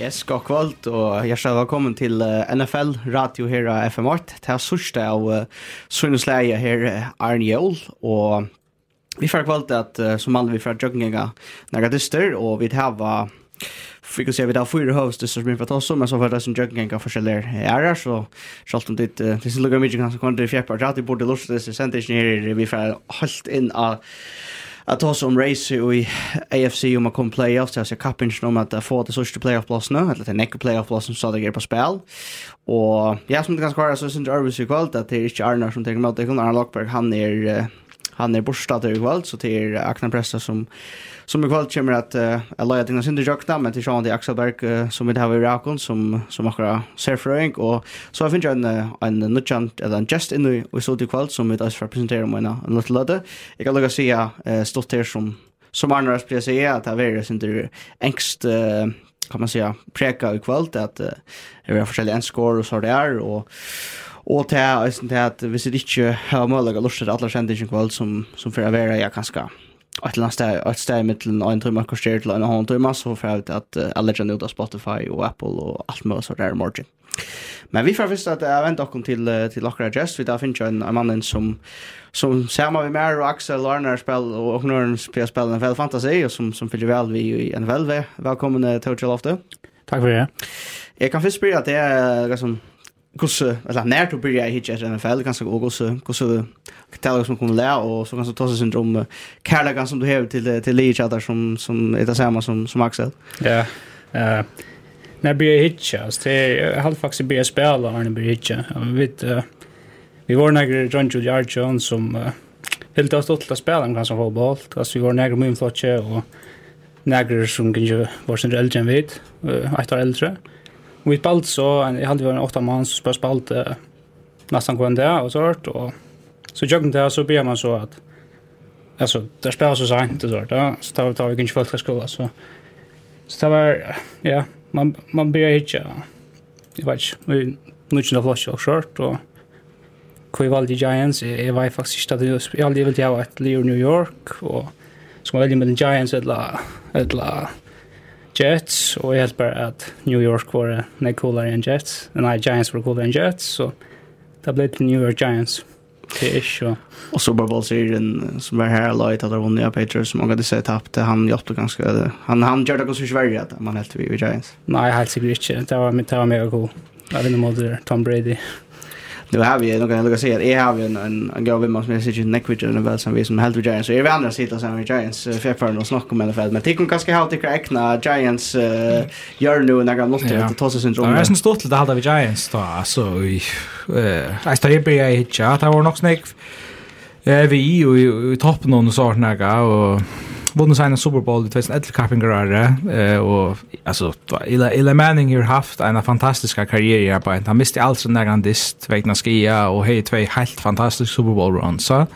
Yes, god kvöld og hjertelig velkommen til uh, NFL Radio her av FM8. Det er sørste av uh, Sunnusläge här Arne Jøl. Og vi får kvöld at uh, som vanligt vi får jogginga nære dyster og vi har Vi kan se vi har fyra hövstusser som vi får ta oss om, men så får det som jogginga försäljare är så självt om det finns en lugga mycket kanske kommer till fjärpa, att det borde lust det sen det är vi får hållt in av att ta som race i AFC om man kommer playoffs alltså kappen om att få det sista playoffplatserna eller den nästa playoffplatsen så det är på spel och jag som det kan skvara så syns det är så kvalt att det är inte Arnar som tar emot det kan Arnar Lockberg han är han är borstad i kväll så det är Akna Presta som som i kväll kommer att uh, lägga till sin jokta men till Sean det Axel Berg som vi har i Rakon som som akra ser fröing och så har finns en en nutchant eller en just in i vi så det kväll som vi där representerar om en liten ladda jag kan lägga se uh, stått här som som Arnar skulle säga att det är inte ängst uh, kan man säga präka i att uh, det är olika score och så där och Og til eisen til at hvis jeg ikke har mulig å lusse til alle kjendingen kvall som, som for å være jeg kanskje et eller annet sted, et sted mittelen av en timme korsjer til en halv timme, så får jeg ut at alle kjenner ut av Spotify og Apple og alt mulig så der i morgen. Men vi får visst at jeg venter dere til, til dere adress, vi da finner en, en mann som, som ser sammen med mer og Axel og Arne spiller, og en spiller spiller en veldig fantasi, og som, som fyller vel vi i en velve. Velkommen til Kjell Ofte. Takk for det. Jeg kan først spørre at det er liksom, kusse eller när du börjar hitta i NFL ganska och kusse kusse tala som kommer lära och så kanske tossa syndrom kärlegan som du har till till Lee Chatter som som är det samma som som Axel. Ja. Eh när börjar hitta så det har faktiskt börjat spela när ni börjar hitta. Vi vi var några John Julian Jones som helt har stått att spela en ganska fotboll. Alltså vi var några med flotche och några som kanske var sin äldre än vet, ett år äldre. Mm vi spalt så, jeg hadde vært en åtta mann som bare spalt uh, nesten hver en dag og sånt, og så jobben det, så ber man så at, altså, det spiller så sent og sånt, ja, så tar, tar vi ikke folk til skolen, så, så det var, ja, man, man ber ikke, jeg vet ikke, vi, nå ikke noe flott og sånt, og hva jeg valgte Giants, jeg, jeg var faktisk ikke at jeg, jeg aldri ville ha et liv i New York, og så må jeg velge med den Giants, eller, eller, Jets, och jeg helt bare at New York var nek coolare än Jets, nei, Giants var coolare än Jets, så det blev till New York Giants. Det är så. Och Super Bowl serien som var här her att det var nya Patriots, som många hade sett tapt, han hjalp ganske, han, han gjorde det ganske Sverige att man helt vid Giants. Nej, helt säkert inte. det var, det var mega cool. Jag vet ikke om Tom Brady. Nu har vi nog kan jag säga att jag har en en en gåva med som jag sitter neck with väl som vi som helt Giants. Så är vi andra sitter som vi Giants för för att snacka om NFL men tycker kanske ha det äkna Giants gör nu när något måste ta tossa syndrom. Det är sen stort det hade vi Giants då. Alltså i eh jag står ju i chat har nog snack eh vi i toppen och så där och vunnit sig en Super Bowl i 2011 kappingarare eh och alltså Ila Ila Manning har haft en fantastisk karriär på han miste allt sån där dist, vägna skia och hej två helt fantastisk Super Bowl runs så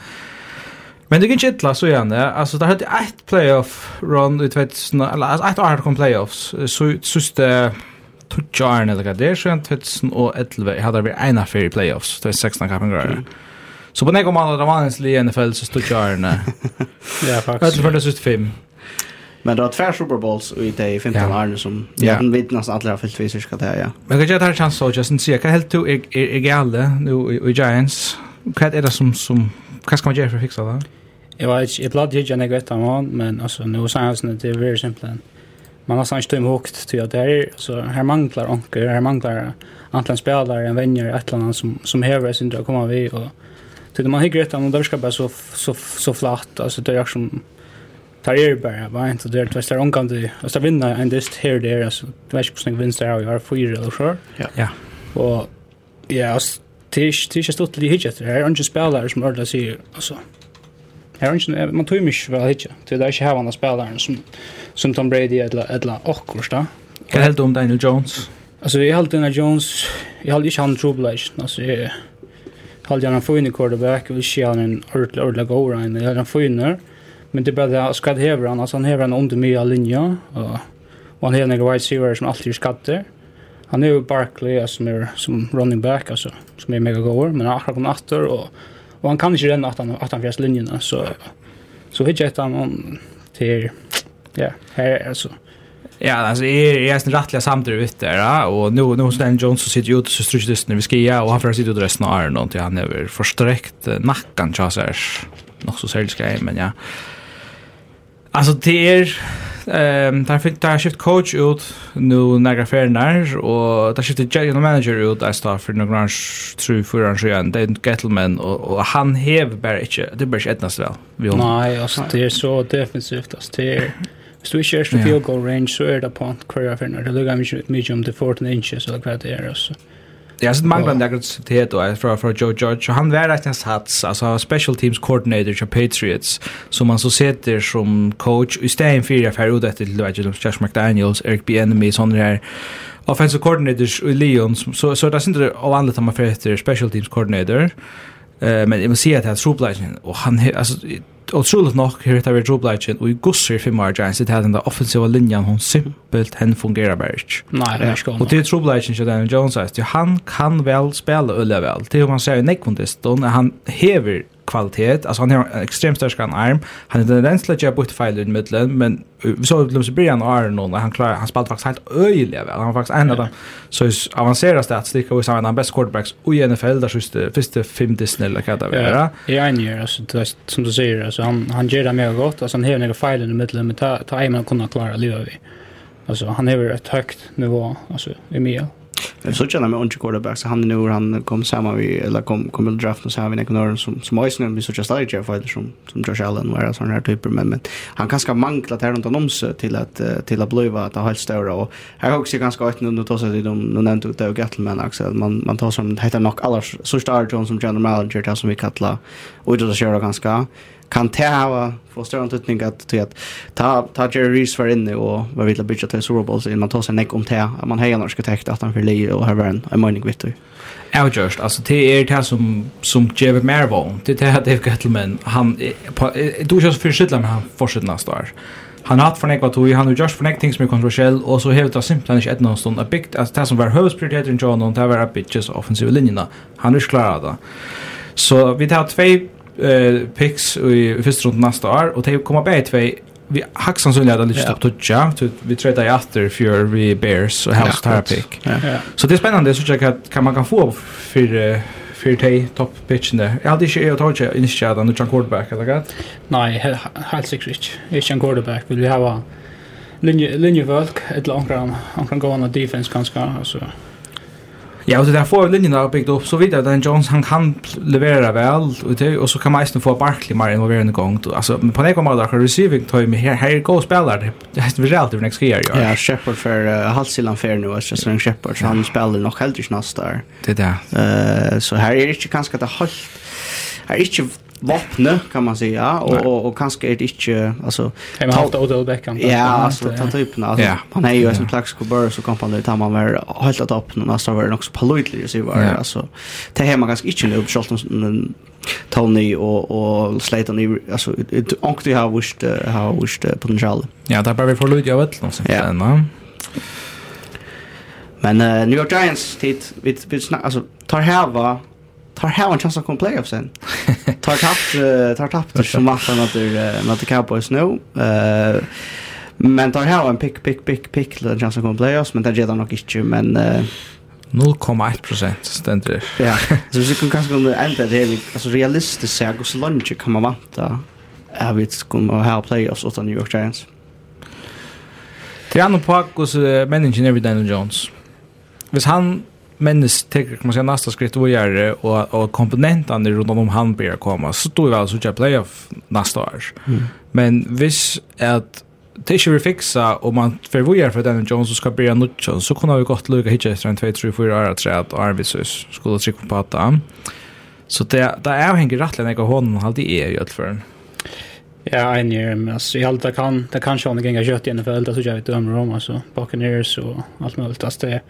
Men det gick inte så igen. Alltså det hade ett playoff run i 2000 eller alltså ett år kom playoffs så sista touch eller vad det är så 2011 hade vi en affär i playoffs 2016 kappingarare. Mm. Så på nek om alla Ramanens i NFL så stod kjørene. ja, faktisk. Det tror det fem. Men det var tvär Super Bowls och i det i 15 ja. år som ja. jag vet nästan alla har fyllt vid cirka det, ja. Men kan jag ta en chans så, just säga, kan helt du är, är, gale nu i, Giants? Vad är det som, som, vad ska man göra för att fixa det? Jag vet jag blad inte jag vet om men alltså nu så här det är väldigt simpelt. Man har snart stum högt till att det här, så här manglar onkel här manglar antingen spelare, en vänner, ett eller annat som, som häver sin att komma vid och Tycker man hygger rätt om det ska bara så så så flatt alltså det är som tar er bara va inte där det är omkant det alltså vinna en dist här där alltså det vet hur snygg vinst där jag har fyra eller så. Ja. Ja. Och ja, alltså tisch tisch stort till hygget det är inte spelare som ordar sig alltså. Här är inte man tror mycket väl hygget. Det är inte här andra spelare som som Tom Brady eller eller och då. Vad helt om Daniel Jones? Alltså jag har Daniel Jones, jag har inte han trubbel alltså. Jag Håll gärna få in i quarterback, och se han en ordentlig, ordentlig go run. jag gärna få in Men det är bara att skatt häver han, alltså han häver han under mye linja, Och, och han häver några wide receiver som alltid skatter. Han är ju Barkley som är som running back, alltså, som är mega goer, men han har kommit efter, och, och han kan inte renna att han, att han fjärs linjerna, så, så hittar han till, ja, här är alltså, Ja, alltså är är nästan rättliga samtidigt vet det ja och nu nu hos den Jones så sitter ju ute så stryker det när vi ska ja och han får sitta och resten av Iron till han över försträckt nacken chans är nog så säljs grej men ja. Alltså det är ehm där fick där shift coach ut nu några färnar och där skift general manager ut där står för några grand tru för han sjön det är Gettleman och han hev bara inte det blir inte ens väl. Nej, alltså det är så defensivt alltså det är Hvis du ikke er så field goal range, så er det på en kvar jeg finner. Det lukker mye, mye om det 14 inches, eller hva det er også. Ja, så manglar en aggressivitet då fra fra Joe George. Han var rett en sats, altså special teams coordinator til Patriots som han så sitter som coach i stället för jeg färra ut etter efter vet ikke, Josh McDaniels, Eric Bieniemy sånne her offensive coordinators i Leon så så det er det av andra man för etter special teams coordinator. Uh, men jeg må si at det er tror og han alltså og troligt nok her heter vi Drobleichen, og i gusser fem år Giants det den der offensiva linjen hun simpelt hen fungerer bare ikke. Nei, det er ikke Og til Drobleichen til Daniel Jones, han kan vel spille ølle vel. Til om han ser i nekvundist, han hever kvalitet. Alltså han har en extremt stark arm. Han är den till jag göra bort fel i mitten, men vi såg till Brian och Aron och han klarar han spelar faktiskt helt öjliga väl. Han var faktiskt en av dem så avancerade statistiker och han bäst quarterbacks i NFL där just första fem snälla kan det vara. Ja, en year alltså det som du säger alltså han han gör det mer gott alltså han har några fel i mitten men ta ta en man kunna klara livet vi. Alltså han har ett högt nivå alltså i mer. Så känner man inte quarterback så han nu han kom samma vi eller kom kom till draften så har vi några som som Moisen vi så just där Jeff eller som som Josh Allen var sån här typer men men han kanske manglat här runt om sig till att till att bliva att ha helt stora. Och här har också ganska ett nu tar sig de nu nämnt ut och Gatlman också man man tar som heter nog alla så star Jones som general manager där som vi kallar och det så kör ganska kan ta ha få större antydning att till att ta ta Jerry Reese för inne och vad vill bygga till Super Bowl så man tar sig neck om te att man hejar norska täckt att han för Lee och har en en mining vet du. Ja just alltså det är det som som Jerry Marvel det är det Dave Gettleman han du just för skitla med han fortsätter nästa år. Han har haft för nekva tog, han har just för nekva ting som är kontroversiell, och så hevet det simpelthen ikke någon stund er byggt, altså det som var huvudprioritet i John, och det var at just offensive linjerna. Han är ikke klar av det. Så vi tar två eh, picks i första runt nästa år och det kommer bättre två vi haxan så att lite stopp toucha så vi trädde i efter för vi bears och house tar pick. Så det är spännande så jag kan kan man kan få för för te top pitchen där. Jag hade ju jag tog inte initialt den John quarterback eller gott. Nej, helt säkert inte. Inte en quarterback vill vi ha linje linje folk ett långt ram. Han kan gå on defense kanske alltså. Ja, og det där får linjen har bygd opp, så vidare. Den Jones han kan leverera vel, og det och så kan man nästan få Barkley mer involverende en Altså, men på något mål där receiving time her er gode spelare. Det är väl alltid nästa år. Ja, Shepard for uh, halsilan fer nu altså, så en Shepard så han spelar nog helt inte nästa år. Det där. Eh så här är det kanske det halvt, her er ikke vapne kan man säga. Och och, och kanske är det inte alltså kan man haft Odell Beckham ja alltså ta typen alltså yeah. man är ju som Plax Cooper så kan man det tar man väl helt att upp någon nästa var också politely så var yeah. alltså. Det här man kanske inte nu på Charlton Tony och och Slayton i alltså onkel har wished har visst potential. Ja där bara vi får lugna vet någonsin ja. men uh, New York Giants tid vi vi snackar alltså tar här tar här en chans att komma playoffs sen. Tar tapp uh, tar tapp som matchen att det att det Cowboys nu. Eh men tar här en pick pick pick pick den chans att komma playoffs men det ger nog inte men uh, 0,1% ständer. Ja, så vi kan kanske kunna ända det är alltså realistiskt så hur så långt kan man vänta. Jag vet skulle man ha playoffs åt New York Giants. Det är nog på hos människan Daniel Jones. Hvis han mennes männis kan man säga nästa skritt vad gör och och komponenterna runt om han blir komma så då väl så jag playoff nästa år. Mm. Men vis att Tisha vi fixa och man förvojar för den Jones som ska börja nutchen så kunde vi gått lucka hit efter en 2-3-4 år tre att Arvisus skulle trycka på att Så det, det är hänger rättligen jag honom hade är ju för Ja, en year, men alltså i allt det kan, det kanske har en gång jag kött i NFL, det så jag vet dömer om, alltså Buccaneers och allt möjligt, alltså det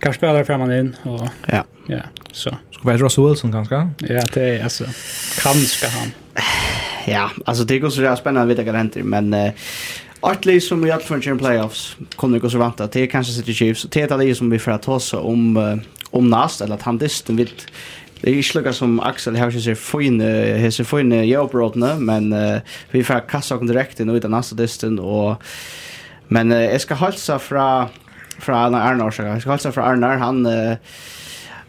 kan spela fram in och ja. Ja, så. Ska vara Russell Wilson kanske? Ja, det är alltså kanske han. Ja, alltså det går så där spännande att veta men uh, Artley som i alla fall kör playoffs kommer gå så vant att det är kanske City Chiefs och är det som vi får att oss om uh, om näst eller att han disten vill Det är slugga som Axel har sig fin hese fin jobbrodna men uh, vi får kassa direkt in utan nästa disten och men uh, jag ska hälsa från fra Arnar Arnar. Så jag ska hälsa från Arnar. Han uh,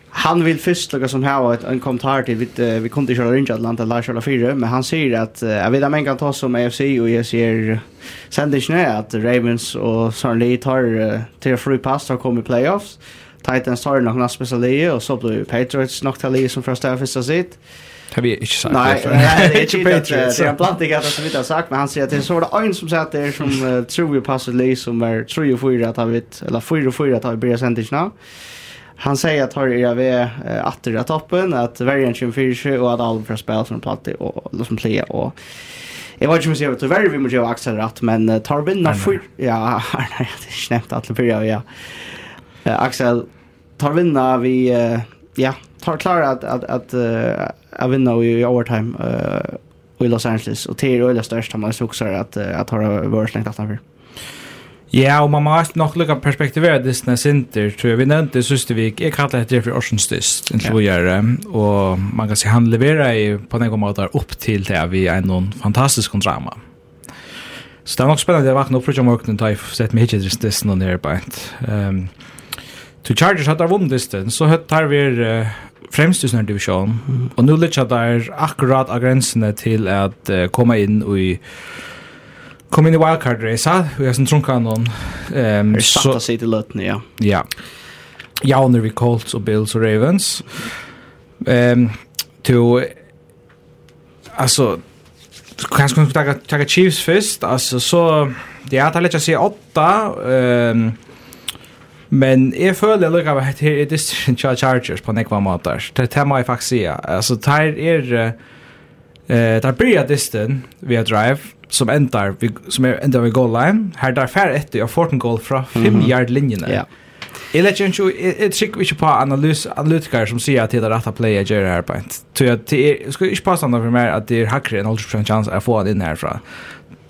han vill först lägga som här ett en kommentar till vi uh, vi kunde köra in Atlanta Lars eller fyra, men han säger att uh, jag vet att man kan ta som AFC och jag ser sen det att Ravens och Lee tar uh, till free pass har kommit playoffs. Titans tar nog nästa speciella och så blir Patriots nog till som första första sitt har vi inte sagt. Nej, det är inte Patriots. Det är bland annat att vi har sagt, men han säger att det är så var det en som säger att det är som tror vi passar Lee som är 3 och 4 att ha vet, eller 4 och 4 att ha han börjar sända Han säger att har era vi åter av toppen, att värjan 24 och att alla får spela som platt och som playa och Jag vet inte om jag säger att tyvärr vi måste göra axel rätt, men tar vi vinna fyra... Ja, nej, det är snämt att det börjar, ja. Axel, tar vinna vi... Ja, tar klar att, att, att att vinna i overtime uh, i Los Angeles och det är det största man också att, uh, att ha varit längt utanför. Ja, och man måste nog lukka perspektivera Disney Center, tror jag. Vi nämnde i Søstervik, jeg kallar det for Orsens Dyst, en slågjare, og man kan se han leverer i, på en måte opp til det vi er noen fantastisk drama. Så det er nok spennende å vakna opp fra morgenen da jeg sett meg ikke til Disney og nere på. Um, to Chargers hadde vunnet Disney, så hadde vi uh, fremst i sånn divisjon, mm. og nå litt der akkurat av grensene til at uh, komme inn i kom in i wildcard race og jeg som trunka noen um, er satt å till til ja ja. Ja, när vi Colts och Bills och Ravens. Um, to alltså Kanske ska ta ta Chiefs först alltså så det är att lägga sig åtta. Ehm Men jeg føler lukka av at her er distrikt Chargers på nekva måter. Det er må jeg faktisk sier. Altså, det er... Eh, der blir disten via drive som endar vi, som er endar vi goal line. Her der fer etter og får en goal fra 5 mm -hmm. yard linjen. Ja. Jeg lett ikke, jeg trykker ikke på analys, analytiker som sier at det er rett å playa Jerry her på en. Så jeg skal ikke passe annet for meg at det er hakkere en 80% chans å få han inn herfra.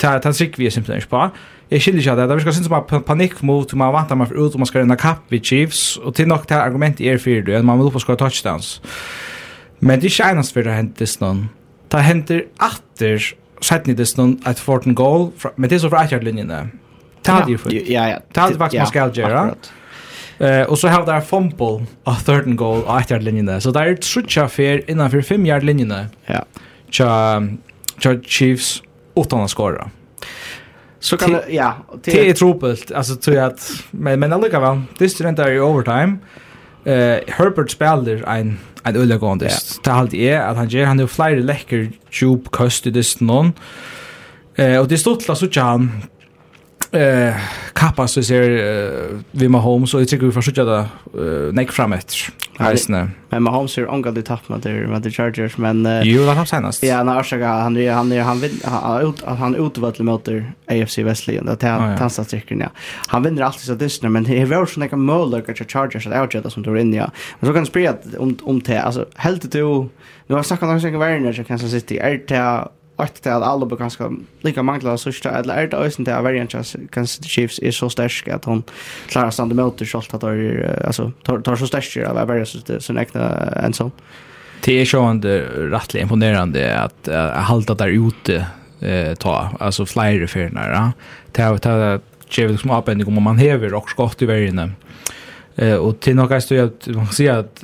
Det trykker vi simpelthen ikke på jag skiljer inte det. Det verkar syns bara panik mot man väntar man för ut och man ska rena kapp vid Chiefs och till något här argument är för det man vill på ska touchdowns. Men det känns för det hänt det någon. Ta händer åter sätter ni det någon att fort en goal men det är så för att linjen där. Ta det för. Ja ja. Ta det faktiskt man ska göra. Eh och så har där fumble a third and goal och åter linjen där. Så där är trutcha för innanför 5 yard linjen där. Ja. Tja Tja Chiefs utan att skora. Så kan det, ja. Det är trubbelt, alltså tror jag att, men, men alluga väl, det studentar i overtime. Uh, Herbert spelar en, en ödlegående dist. Det är alltid är att han ger, han har flera läcker tjub köst i dist någon. Uh, och det är stort att sådär han eh kappas så ser uh, vi med Holmes och jag tycker vi får skjuta det uh, näck fram efter. Eisne. Men Mahomes är angal det tapp med det med the Chargers men uh, Jo, han senast. Ja, när har sagt han är han är han vill han ut han utvalde mot AFC Westligen att han tansar cirkeln ja. Han vinner alltid så det men det är väl såna kan möjliga att Chargers att outjeta som då in ja. Men så kan det sprida om om te alltså helt det nu har sagt han också en värner Kansas City. är det att det alla på ganska lika mangla så att eller är det ösen där variant kan se chiefs är så stark att hon klarar sig mot det skolt att det alltså tar så starkt av varje så så näkta en sån Det är ju ändå rättligt imponerande att halta där ute eh ta alltså flyer för nära. Ta ta ger som små appen om man häver och skott i vägen. Eh och till några stå att man ser att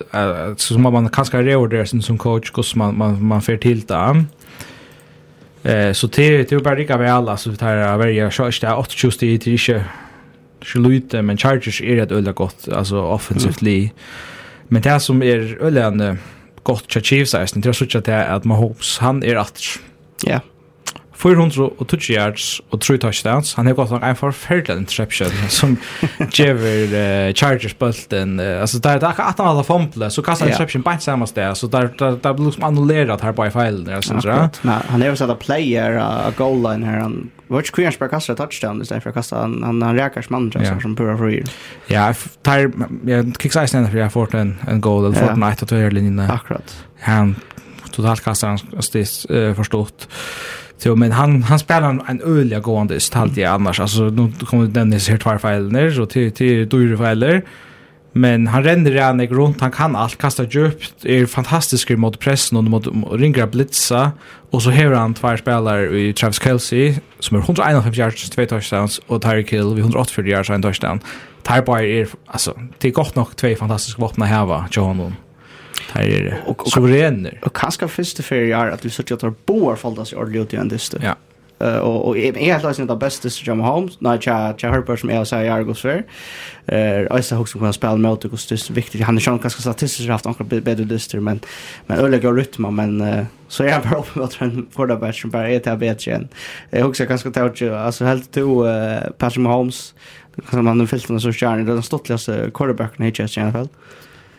så som man kanske reorderar som coach kost man man man får till det. Eh så det det bara lika väl alltså tar här varje shot där 8 just i är inte Schlute men Chargers är rätt ölla gott alltså offensively. Men det som är öllande gott Chiefs är det är så att att Mahomes han är att ja 400 og 480 yards og 3 touchdowns. Han har gått en forferdelig interception som giver uh, Chargers bulten. Uh, alltså där där kan att han alla fumble så kastar interception på samma ställe så där där där blir liksom annullerat här på fel där sen så. Nej, han har satt a player a uh, goal line här han Vart Queens per kasta touchdown istället för kasta han han, han räkar som andra yeah. som pura free. Ja, tar jag kickar sen för jag fått en en goal eller fått night att höra linjen. Akkurat. Han totalt kastar han stis förstått. Så men han han spelar en, en öliga gående stalt i annars alltså nu kommer Dennis här två ner så till till dyra filer Men han ränner redan runt, han kan allt, kasta djupt, är fantastisk mot pressen och mot ringra blitza. Och så har han två spelare i Travis Kelsey, som är 151 yards, två touchdowns, och Tyreek Hill vid 184 yards, en touchdown. Tyreek är, alltså, det är gott nog två fantastiska vapen att häva, Johan Här är det. Suveräner. Och kanske första för jag att vi söker att ta boar fallas i ordentligt i en dyster. Ja. Uh, och och är helt alltså inte bästa så Jam Holmes. Nej, jag jag hör som jag säger Argos går för. Eh, alltså också kan spela med och det är viktigt. Han är ju ganska statistiskt haft några bättre dyster men men öliga rytma men uh, så är han bara uppe att en quarterback som bättre bara är det bättre igen. Jag också ganska tårt alltså helt to uh, Patrick Holmes. som han har fyllt med så kärnan den stottligaste quarterbacken i Jets i alla fall.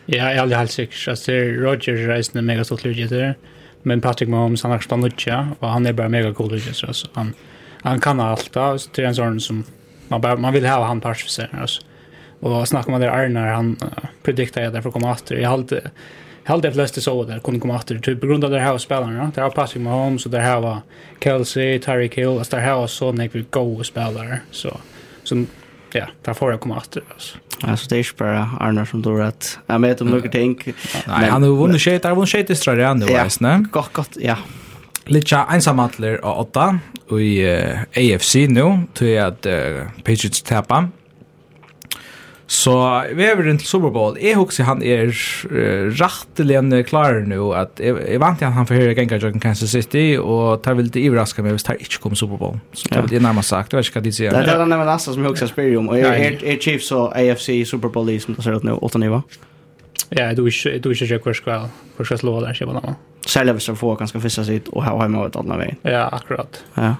Ja, jeg er aldri helt sikker. Jeg ser Roger reisende mega stort lydgitter, men Patrick Mahomes, han har stått nødja, og han er bare mega cool lydgitter, altså. Han, han kan alt da, så det er en sånn som, man, bare, man vil ha han parts for seg, altså. Og snakker man der Arnar, han uh, predikta jeg derfor kom atter. Jeg halte, jeg halte jeg fleste så där kunne komme atter, typ, på grunn av det her spillerne, Det har Patrick Mahomes, og det her var Kelsey, Tyreek Hill, altså det her var så nekve gode spillere, så, så ja, der får jeg komme atter, altså. Alltså det är ju bara Arnar som tror att jag vet om några ting. Nej, han har vunnit tjejt, han har vunnit tjejt i Ströja nu, ja, ne? gott, gott, ja. Litja ensamantler av åtta i uh, AFC nu, till att uh, Patriots tappar. Så veveren til Super Bowl, jeg husker han er uh, rettelig enn klar nå, at jeg, jeg vant til han for høyre ganger Jordan Kansas City, og det vil det iverraske meg hvis det ikke kommer Super Bowl. Så det vil jeg nærmest sagt, jeg vet ikke hva de sier. Det er den nærmeste som jeg husker spyrer om, og er, er, Chiefs og AFC Super Bowl i som det ser ut nå, 8-9 Ja, du ikke du ikke hvor skal hvor skal slå der, sier man. Selv hvis de får ganske fisse sitt og ha hjemme og et annet vei. Ja, akkurat. Ja.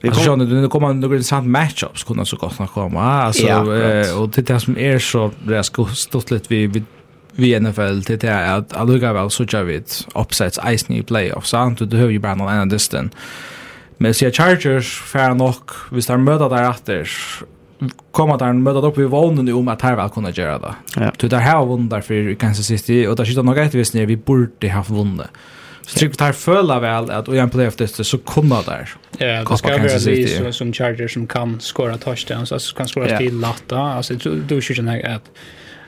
Vi kommer alltså, det kommer några intressant matchups kunna så gott att komma. Alltså ja, eh, och det där som är så det ska stått lite vi vi vi NFL till det är att alluga väl så jag vet upsets ice new playoffs sant du hör ju bara någon annan distan. Men så Chargers fair nog vi står möta där efter komma där och möta upp i vånen om att här väl kunna göra det. Ja. Du där har vunnit därför i Kansas City och där sitter några ett visst ner vi borde ha vunnit. Så tryck på tar føla väl att och en playoff det så kunna där. Ja, det ska vara vi som, som Chargers som kan skora touchdowns, alltså kan skora yeah. till latta. Alltså du, du känner att,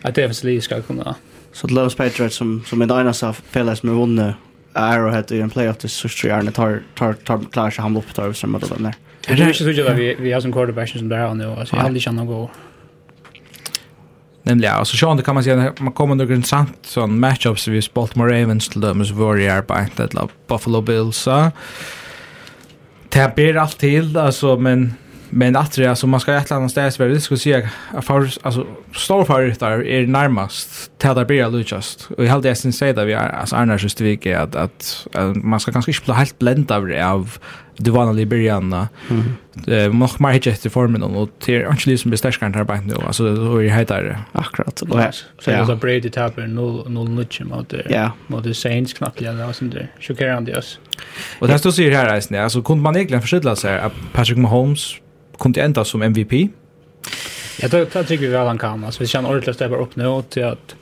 att defensivt ska kunna. Så det Loves Patriots som, som en annan sa fällas med vunne Arrowhead i en playoff dist så tror jag tar, tar, tar, klarar sig han upp tar som möter dem där. Det är inte så att vi, vi har som quarterback som där nu, alltså jag har aldrig känt något Nemlig, ja, så sjående kan man si man kommer under en sant sånn matchups hvis Baltimore Ravens til dømes Warrior på et eller Buffalo Bills. så. Det blir alt til, altså, men men att det alltså man ska ett annat ställe så det skulle säga för alltså stor favoritar är närmast till Tada Bria Lucas och jag hade sen säga att vi är alltså annars just vi är att att man ska kanske inte bli helt bländ av det av det var början Bria eh man har hit efter formen och till actually som blir kan här bak nu alltså och jag heter det akkurat och här så det var Brady Tapper 0 0 nutch mot det ja. mot det Saints knappt ja där som det chockerande oss och det står så här alltså kunde man egentligen förskylla sig att Patrick Mahomes kunde ända som MVP. Jag tror att tycker vi väl han kan. Alltså vi känner ordentligt stäppa upp nu och till att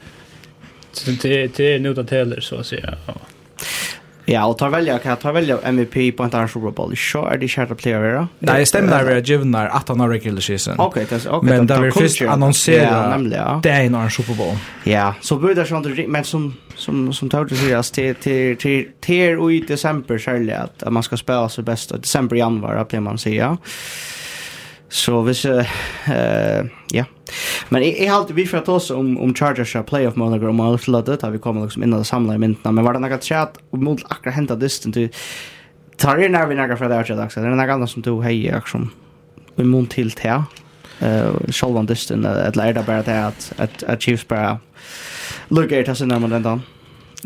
till till nu att Taylor så att säga. Ja, och tar välja, kan ta välja MVP på en annan Super Bowl. Så är det kärta player era. Nej, det stämmer där vi given där att han har regular season. Okej, det okej. Men där vi först annonsera det är en annan Super Bowl. Ja, så borde det sånt men som som som tar det seriöst till till till till i december själva att man ska spela så bäst i december januari blir man säger. Ja. Så hvis eh ja. Men jag jag har vi för att oss om om Chargers playoff playoff mode om allt laddat har vi kommer liksom in och samla i mintarna men var det något chat och mot akkurat hända distant till tar ju när vi några för det här också. Det är några andra som tog hej action. Vi mont till te. Eh Shalvan distant att lära bara det att att Chiefs bara look at us in den dagen.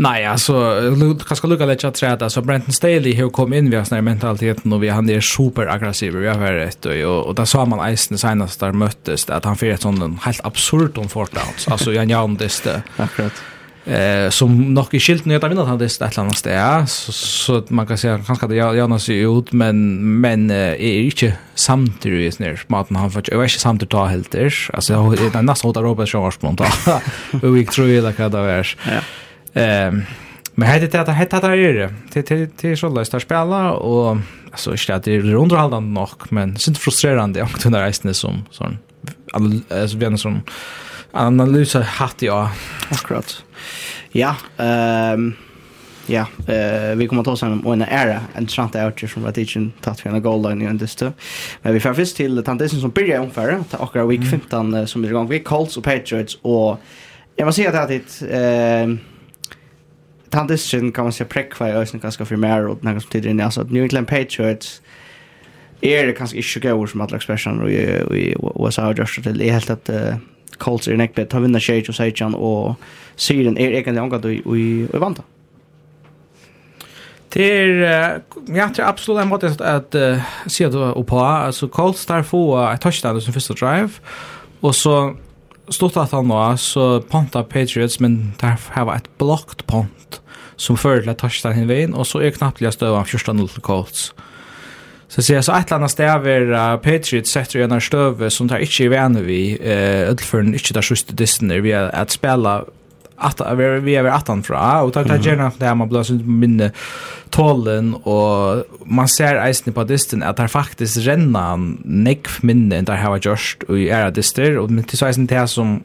Nej, alltså kanske lucka lite att träda så Brenton Staley har kommit in via sån mentaliteten och vi han är superaggressiv. Vi har varit och och där sa man Eisen senast där möttes att han fick ett sånt helt absurd om fortdowns. Alltså jag Jan det. Akkurat. Eh som nog i när jag vinner han det ett annat ställe så så man kan säga kanske det jag jag ser ut men men är inte samtidigt när maten han för jag är inte samtidigt ta helt där alltså jag är nästan åt Robert Schwarzman då och vi tror ju det kan det vara. Ja. Ehm men hade det att hade det är det till till så löst spela och alltså inte att det är underhållande nog men synd frustrerande och den där resten som sån alltså vi som analysa hatt jag akkurat. Ja, ehm ja, eh vi kommer ta oss om en era en trant out som var teaching tatt för en goal line i detta. Men vi får först till tantisen som börjar ungefär ta akkurat week 15 som är igång vi Colts och Patriots och jag måste säga att det eh han disken kan man säga präckva i ösnen ganska för mer och något som tidigare alltså New England Patriots är det kanske inte går som alla expression och i USA och just till. Är helt att Colts är näck bättre vinna shade och säger och Syren är egentligen angående och, i vanta. Det är jag tror absolut en måte att uh, se då på. Alltså Colts där få ett touchdown som första drive. Och så stort att han då så ponta Patriots men där har varit blockt pont som förde touchdown hin vägen och så är knappt jag stövar 14-0 till Colts. Så ser jag så ett annat stäv är uh, Patriots sätter ju en stöv som tar inte i vänner vi uh, öll för inte där sista disten vi är att spela att vi vi är attan fra och tar tar gärna det här man blåser ut minne tollen och man ser isen på disten att det faktiskt renna neck minne där har just och är det och men till så isen det som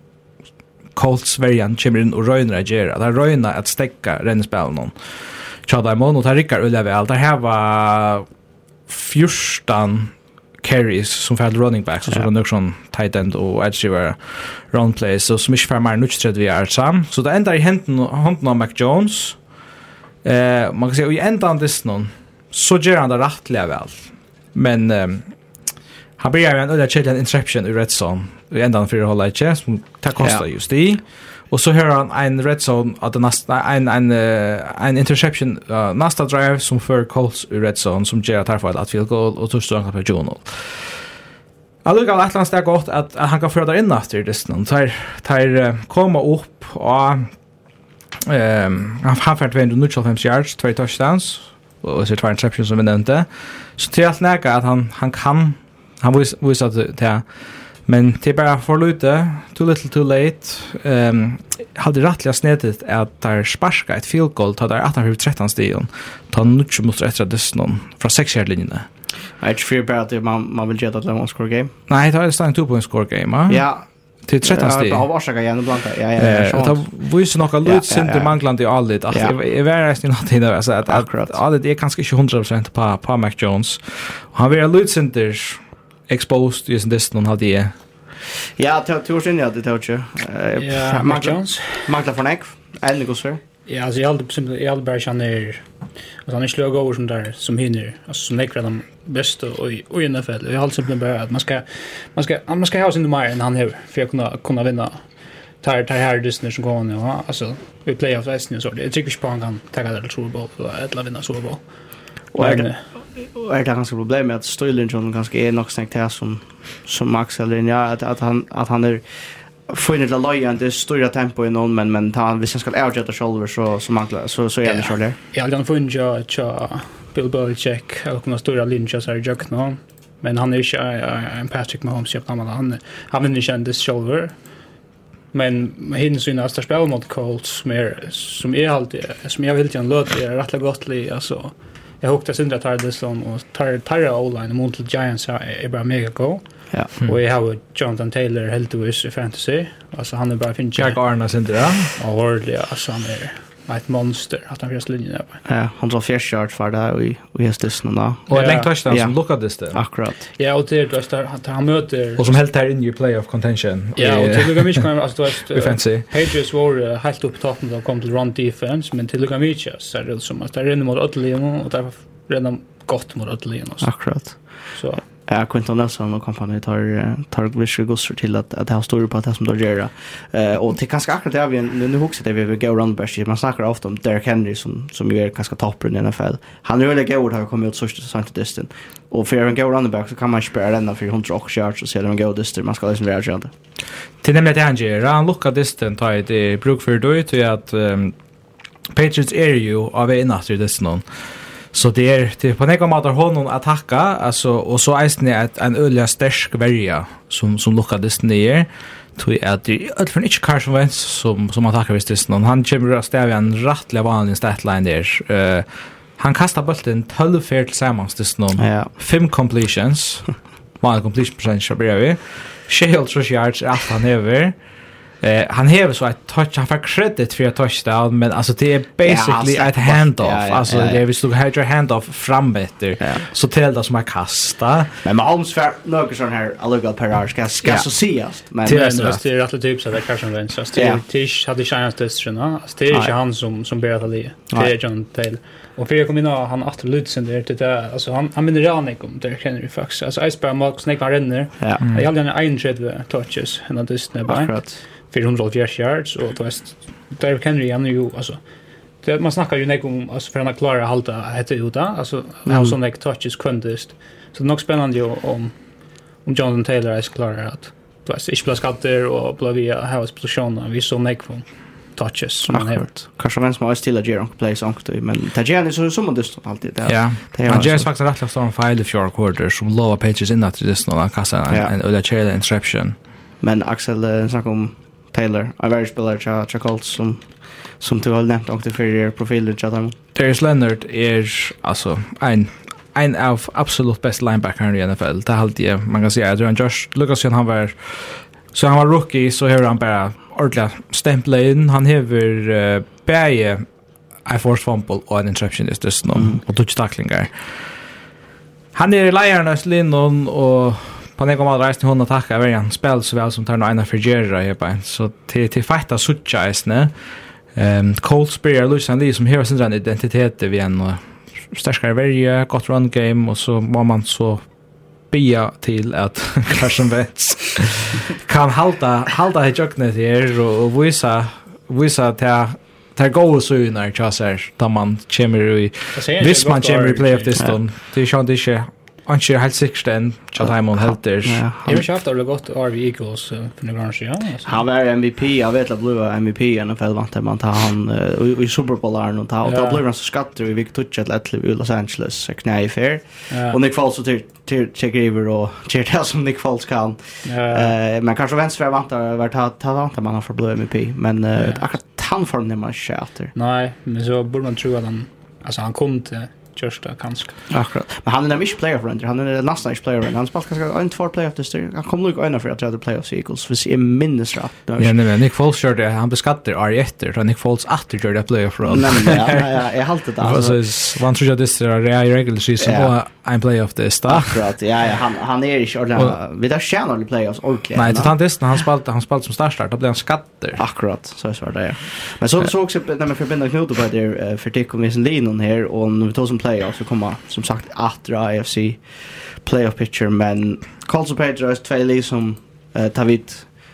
Colts variant kommer in och röjnar att göra. Det röjnar att stäcka rennspälen någon. Tjada i mån och tar Rickard Ulla väl. Det här var 14 carries som för running backs och så var det sån tight end och edge receiver run plays så som inte för mer nu tror vi är sam. Så det ändar i händen händen av Mac Jones. Eh man kan säga i ändan dess någon så gör han det rättliga väl men eh, han blir ju en ödla chill interception i red zone i ändan för att hålla i chest det kostar just det Och så hör han en red zone att den nästa en en en interception uh, nästa drive som för Colts i red zone som ger att för att field goal och touchdown på Journal. Jag tycker att Atlas gott att, att han kan föra in efter det någon tar tar komma upp och ehm han har fått 295 yards, två touchdowns och så två interceptions som vi nämnde. Så till att näka att han han kan han visar att det Men det är bara för lite, too little too late. Ehm um, hade rättliga snedet att där sparska ett field goal tar där 1813 stigen. Ta nutch mot rätt av desnon från sex yard linjen. Jag är för bara att man man vill ge att en score game. Nej, det är stann 2 point score game. Ja. Till 13 stig. Jag har varsaka igen blanka. Ja, ja, ja. Det visar några lut sin det manglande i allt. Alltså är värre i någonting där så att allt är kanske inte 100% på på Mac Jones. Han vill lut sin där exposed just this någon hade det. Ja, det tror jag inte det tror jag. Ja, Mark Jones. Mark Lafonek. Ändå går så. Ja, alltså jag hade simpelt jag hade bara känner att han är slög över som där som hinner alltså som lägger de bästa och och i NFL. Jag hade simpelt bara att man ska man ska man ska ha sin nummer än han har för att kunna kunna vinna tar tar här Disney som går nu alltså vi playoff resten så det tycker jag på han kan ta det till Super Bowl eller vinna Super Bowl. Och och är det ganska problem med att Stöjlinjon ganska är nog snäckt här som som Max eller ja att att han att han är funnit la lojan det stora tempo i någon men men han vi ska outjetta shoulder så så manglar så så är det shoulder. Ja, han funnit ja ja Bill Belichick och några stora linjer så här jag nu. Men han är ju en Patrick Mahomes jag kan han han vinner inte shoulder. Men hinn syna att spela mot Colts mer som är alltid som jag vill till en det är rätt gott alltså jag hukta sindra tar det som och tar tar online mot Giants är bara mega go. Ja. Och jag har Jonathan Taylor helt i fantasy. Alltså han är bara fin. Jack Arna sindra. Ja, ordentligt alltså han är ett monster att han färs linjen där. Ja, han drar fjärde shot för det och i och just det då. Och en länk touchdown som lockar det där. Akkurat. Ja, och det då där han möter och som helt här in i playoff contention. Ja, och till och med kan alltså då fancy. Pages var helt upp toppen då kom till run defense, men till och med så är det som att där inne mot Ötlin och där redan gott mot Ötlin och. Akkurat. Så Ja, Quinton Nelson och kompani tar tar vissa gossar till att att det har stor på att det som då gör Eh och det kanske akkurat det vi nu huxar det vi vill gå runt bäst. Man snackar ofta om Derrick Henry som som ju är ganska toppen i NFL. Han är väldigt god har kommit ut så sent distan. Och för en go running back så kan man spela den för 100 och yards och sedan gå distan. Man ska liksom vara sjön. Till nämligen det han gör han lockar distan tar det bruk för då ju att Patriots är ju av en natt i. Så det är er, till på något mått att honom att hacka alltså och så är det att en öliga stärsk värja som som lockades ner tog att det är för inte Carson Wentz som som attackar visst det någon han kommer att stäva en rättliga vanlig statline där. Eh uh, han kastar bollen 12 fair tillsammans det någon. Ja. Fem completions. Mal completion percentage blir vi. Shield yards after han över. Eh han häver så att touch han får credit för att touchdown men alltså det är basically ja, ett handoff. Ja, ja, alltså ja, ja. det är visst du har your handoff fram bättre ja. så till det som är kasta. Men Mahomes för några sån här allugal per ska ska ja. så ses. Men det är rätt typ så där kanske den så tisch hade chans det så nå. Det är han som som ber att det. Det är John Taylor. Och för jag kom in och han åter lutsen där till det alltså han han minner Ranik om det Henry Fox. faktiskt. Alltså Iceberg Mark Snake var renner. Ja. Jag hade en 31 touches and det är snabbt. Akkurat. 480 yards och då är Derrick Henry han är ju alltså det man snackar ju nägg om alltså för att klara hålla hette uta alltså mm. han som like touches kundest så det är nog spännande ju om om Jonathan Taylor är klarar att du vet ich plus skatter och bla via how explosion vi så nägg från touches som han har. Kanske vem som har stilla ger och plays on det men Tajani så som man dyst alltid där. Ja. Han ger faktiskt rätt last on file if fjärde quarter som lower pages in att det är snarare kassa en eller chair interception. Men Axel snackar om Taylor, en värre spelare till Colts som som du har nämnt också för er profiler till dem. Darius Leonard är alltså en en av absolut best linebacker i NFL. Det har alltid man kan säga att Aaron Josh Lucas han var så han var rookie så har han bara ordentligt stämpla in. Han har uh, bäge I force fumble och en interception just nu mm. och touch tacklingar. Han är lejaren av Linnon och på den kommer reisen hon och tacka över igen spel så väl som tar några ena för Jerry här på så till till fighta sucha isne ehm Cold Spear Lucian Lee som har sin identitet vi en starkare varje gott run game och så var man så bia till att Carson Wentz kan halta halta i jöknet här och visa visa till Det går så ju när jag ser man kommer i vis man kommer i play of this done det är ju inte han kör helt sikkert enn Chad Haimon helter. Jeg har ikke haft det gott RV Eagles för några år siden. Han var MVP, jag vet at ble MVP i NFL vant man tar han i Super Superbowl-æren og och ble han så skatter i touch ett lätt i Los Angeles, knä i fair. Och Nick Falls till Tjekk över och Tjekk det som Nick Foles kan. Men kanske vänster vant det vant man har för ble MVP, men akkurat han får er man ikke etter. Men så borde man tro att han, alltså han kom till just det kanske. Akkurat. Men han är nämligen player för han är nästan inte player han spelar kanske en två playoff efter det. Han kommer nog ena för att tredje player equals för sig minnes rätt. Ja, nej men Nick Foles körde han beskattar Ari efter Så Nick Foles åter körde player playoff oss. Nej men ja, jag har alltid det alltså. Så man tror att det är i regular season och en playoff det är stark. Akkurat. Ja, ja, han han är inte ordentligt. Vi där tjänar i playoffs ordentligt. Nej, till han testen han spelade han spalt som startstart då blev han skatter. Akkurat. Så är det där. Men så så också när man förbindar knutar på det för det kommer sin linon här och när vi tar som playoffs och komma som sagt åter AFC playoff picture men Colts och Patriots två lag som eh, tar vid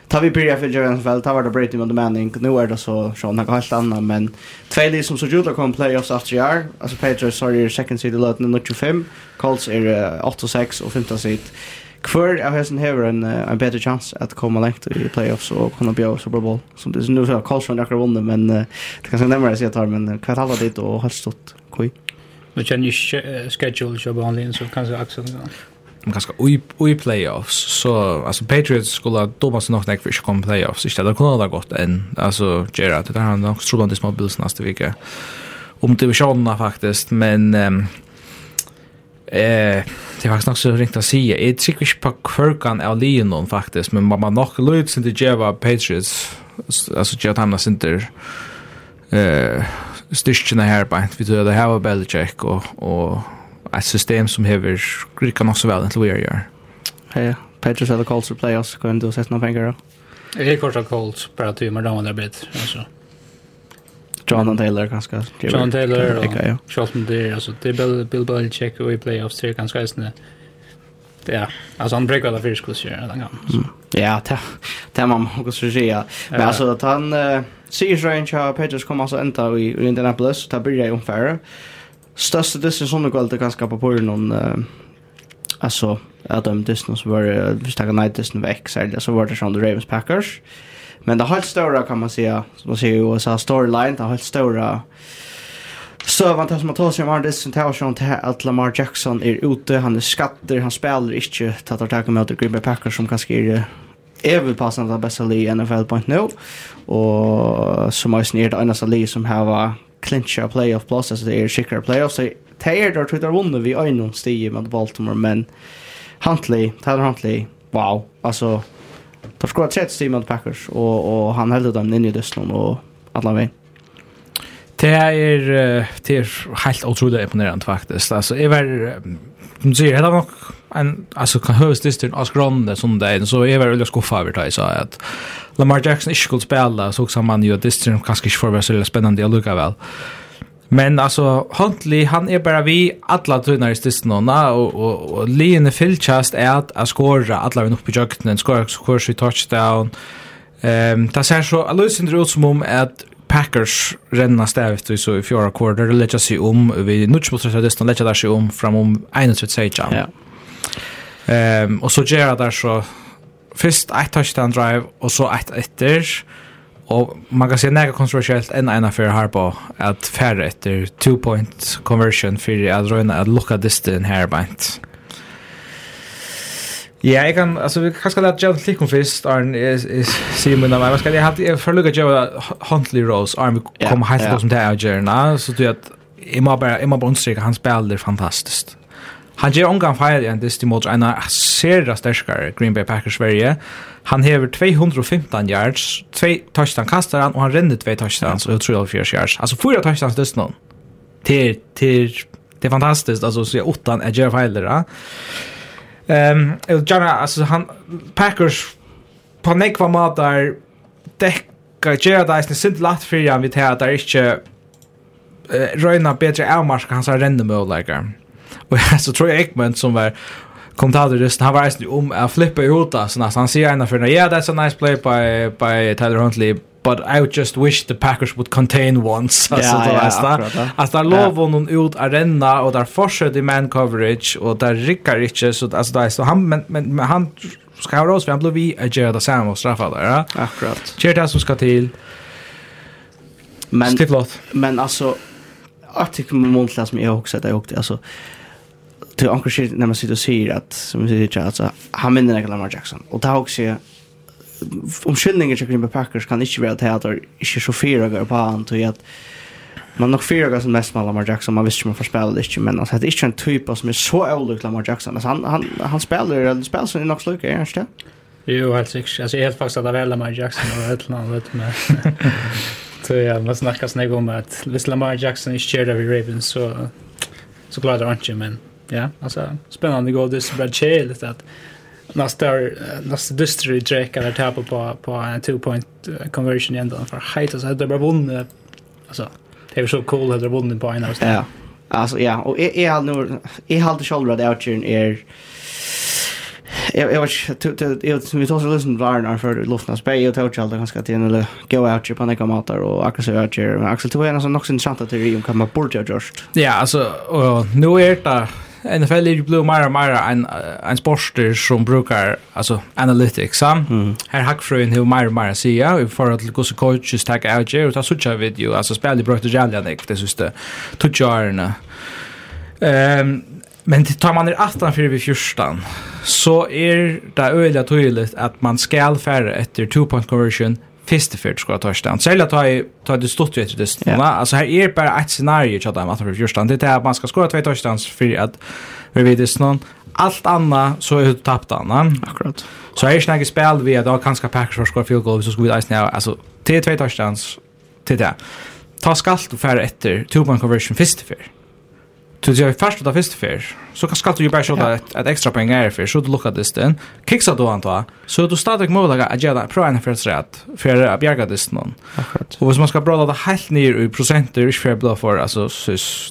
tar vi börja för Jalen väl tar det Brady med Manning nu är det så så något helt annat men två lag som så gjorde kom playoffs efter år alltså Patriots har ju second seed lot nu 25 Colts är 8-6 och 15 seed Kvar av hessen hever en, en bedre chans att komma längt i playoffs och kunna björa Super Bowl. Som det är nu så har Karlsson akkurat vunnit, men det kan kanske närmare sig att ta, men kvart halva dit och har stått koj. Nu känner ju schedule så vanligen så kanske Axel de ganska oj playoffs så alltså Patriots skulle ha domas nog när för kom playoffs. Istället det kunde ha gått en alltså Gerard det han nog tror att små bills nästa vecka. Om divisionerna faktiskt men um, eh det var faktiskt så ringt att säga. Jag tycker inte på kvörkan av Leonon faktiskt men man nog sin inte Java Patriots alltså Java Tamna Center eh styrkene her på vi tror det her var Belichick og, og et system som hever rykker nok så vel til vi gjør. Ja, Patriots eller Colts for playoffs, kan du sette noen penger da? Jeg er kort av Colts, bare til, men de andre blitt, altså. Jonathan Taylor ganska. John Taylor och ja. Charlton Deer alltså det Bill Bill Belichick och i playoffs det är ganska snä. Ja, alltså han brukar alla fyra skulle köra den gången. Ja, det det man måste säga. Men alltså att han Sigersrein tja Patriots kom altså enda i, i Indianapolis, ta byrja i omfæra. Største distan som det galte ganske på på noen, uh, altså, at de distan som var, hvis det night distan vekk, særlig, så var det sånn Ravens Packers. Men det helt større, kan man säga, som man säger i USA, storyline, det helt større, Så man som att ta sig om Arndis som tar sig att Lamar Jackson är ute, han är skatter, han spelar inte, tar tag om att Green Bay Packers som kanske är är väl passande det bästa li i NFL point nu. Och som har snirrt annars liv som har varit clincha playoff plus alltså det är skickare playoff. så det är där tror jag vinner vi en stig med Baltimore men Huntley Tyler Huntley wow alltså tar skor 30 stig mot Packers och och han höll dem in i dödsnom och alla vägen Det er, det er helt utrolig imponerende faktisk. Altså, jeg var, som du sier, det er nok en alltså kan hörs det av skrande som det är så är väl jag skuffa över det så att Lamar Jackson inte skulle spela så också man ju det är kanske inte för väl så spännande att lucka väl. Men alltså Huntley han är bara vi alla tunnar i stisnorna och och, och och Lene Filchast är att att skora alla vi upp i jukten skora skora touchdown. Ehm um, det ser så alltså ut som om att Packers renna stävt i så i fjärde kvarter lägger sig om vi nutch mot så det lägga sig om framom 31 Ja. Ehm och så gör där så först ett touchdown drive och så ett efter och man kan se några kontroversiellt en ena för här på att färre efter two point conversion för att röna att locka distance här bant. Ja, jeg kan altså, vi kan kanske låta Joe Lickon först Arn ser men man ska jag jeg får lucka Joe Huntley Rose. Arn kommer helt til som det er, Jerna så du vet, jeg må bare, jeg må bare Bonstreik han spiller fantastiskt. Han ger omgang feil igjen dist imot en av sera sterskare Green Bay Packers Sverige. Han hever 215 yards, 2 touchdown kastar han, og han renner 2 touchdowns og 34 yards. Altså 4 touchdowns dist noen. Til, til, det är fantastiskt alltså så jag åttan är Jerry Feiler. Ehm och Jana altså han Packers på nekva matar dekka där täcka eisne där latt fyrir han vi han at det er ikke uh, røyna bedre avmarska hans random möjligheter. Og så tror jeg Ekman som var kommentatoristen, han var eisen om att flippa ut alltså han säger ena för yeah that's a nice play by by Tyler Huntley but I would just wish the Packers would contain once. Alltså ja, ja, akkurat, ja. alltså där lov hon ut arena och där fortsätter i man coverage och där rycker inte så alltså där så han men men han ska ha oss för han blev vi att göra det samma och straffa där ja. Akkurat. Kör det som ska till men men alltså jag tycker man måste som jag också att jag åkte alltså till onkel shit när man sitter och säger att som vi säger alltså han minner Michael Lamar Jackson. Och det har också om skyllningen till Green Bay Packers kan inte vara att det är inte så fyra gånger på han till att man nog fyra gånger som mest med Lamar Jackson man visste man får spela det inte men alltså det är inte en typ som är så olik Lamar Jackson. Alltså han, han, han spelar eller spelar som är nog slukar är det inte Jo, helt sikkert. Alltså, jag helt faktisk att det väl Lamar Jackson och eller annet, vet du, men... Så ja, man snackar snägg om att hvis Lamar Jackson är kärd av Ravens så, så klarar det inte, men Ja, alltså spännande går det så bra chill att nästa nästa dystry dräkar där tappa på på en two point conversion ändå för height så hade bara vunnit alltså det är så cool att de vunnit på en av Ja. Alltså ja, och är är nu är halt shoulder där outern är Jag jag vet inte jag vi tog så lyssna på Arnar för luftna spej och tog jag ganska till eller go out på några matar och Axel så out här Axel tog en sån också intressant att det om kan man bort just. Ja, alltså och nu är det NFL är ju blå mer och mer en, en sporter som brukar alltså, analytics. Så? Mm. Här en hur mer och mer ja, vi får att gå så coaches tag out och ta sådana video. Alltså spelar bra till Jallian det det just det. Tutjarna. ehm men tar man er 18 för vi 14 så är det öliga tydligt att man skall färre efter two-point conversion fyrste fyrt ska ta Særlig at ta ta det stort ju det. Ja. Alltså här är bara ett scenario chat at man för första det er at man skal skora tvei touchdowns för at vi vet det någon allt anna så er det tappt anna. Akkurat. Så her er snägg spel vi at da kan kanske Packers for skora field goal hvis du vi ice now alltså till två touchdowns till det. Ta skalt og för etter two point conversion fyrste för. Du ser först då först för. Så kan skatta ju bara skjuta ett, ett extra poäng är för så du lookar this then. Kicksa då antar. Så du startar med att agera där prova en för rätt för att bjärga det någon. Och vad man ska bra det helt ner i procenter är för blå för alltså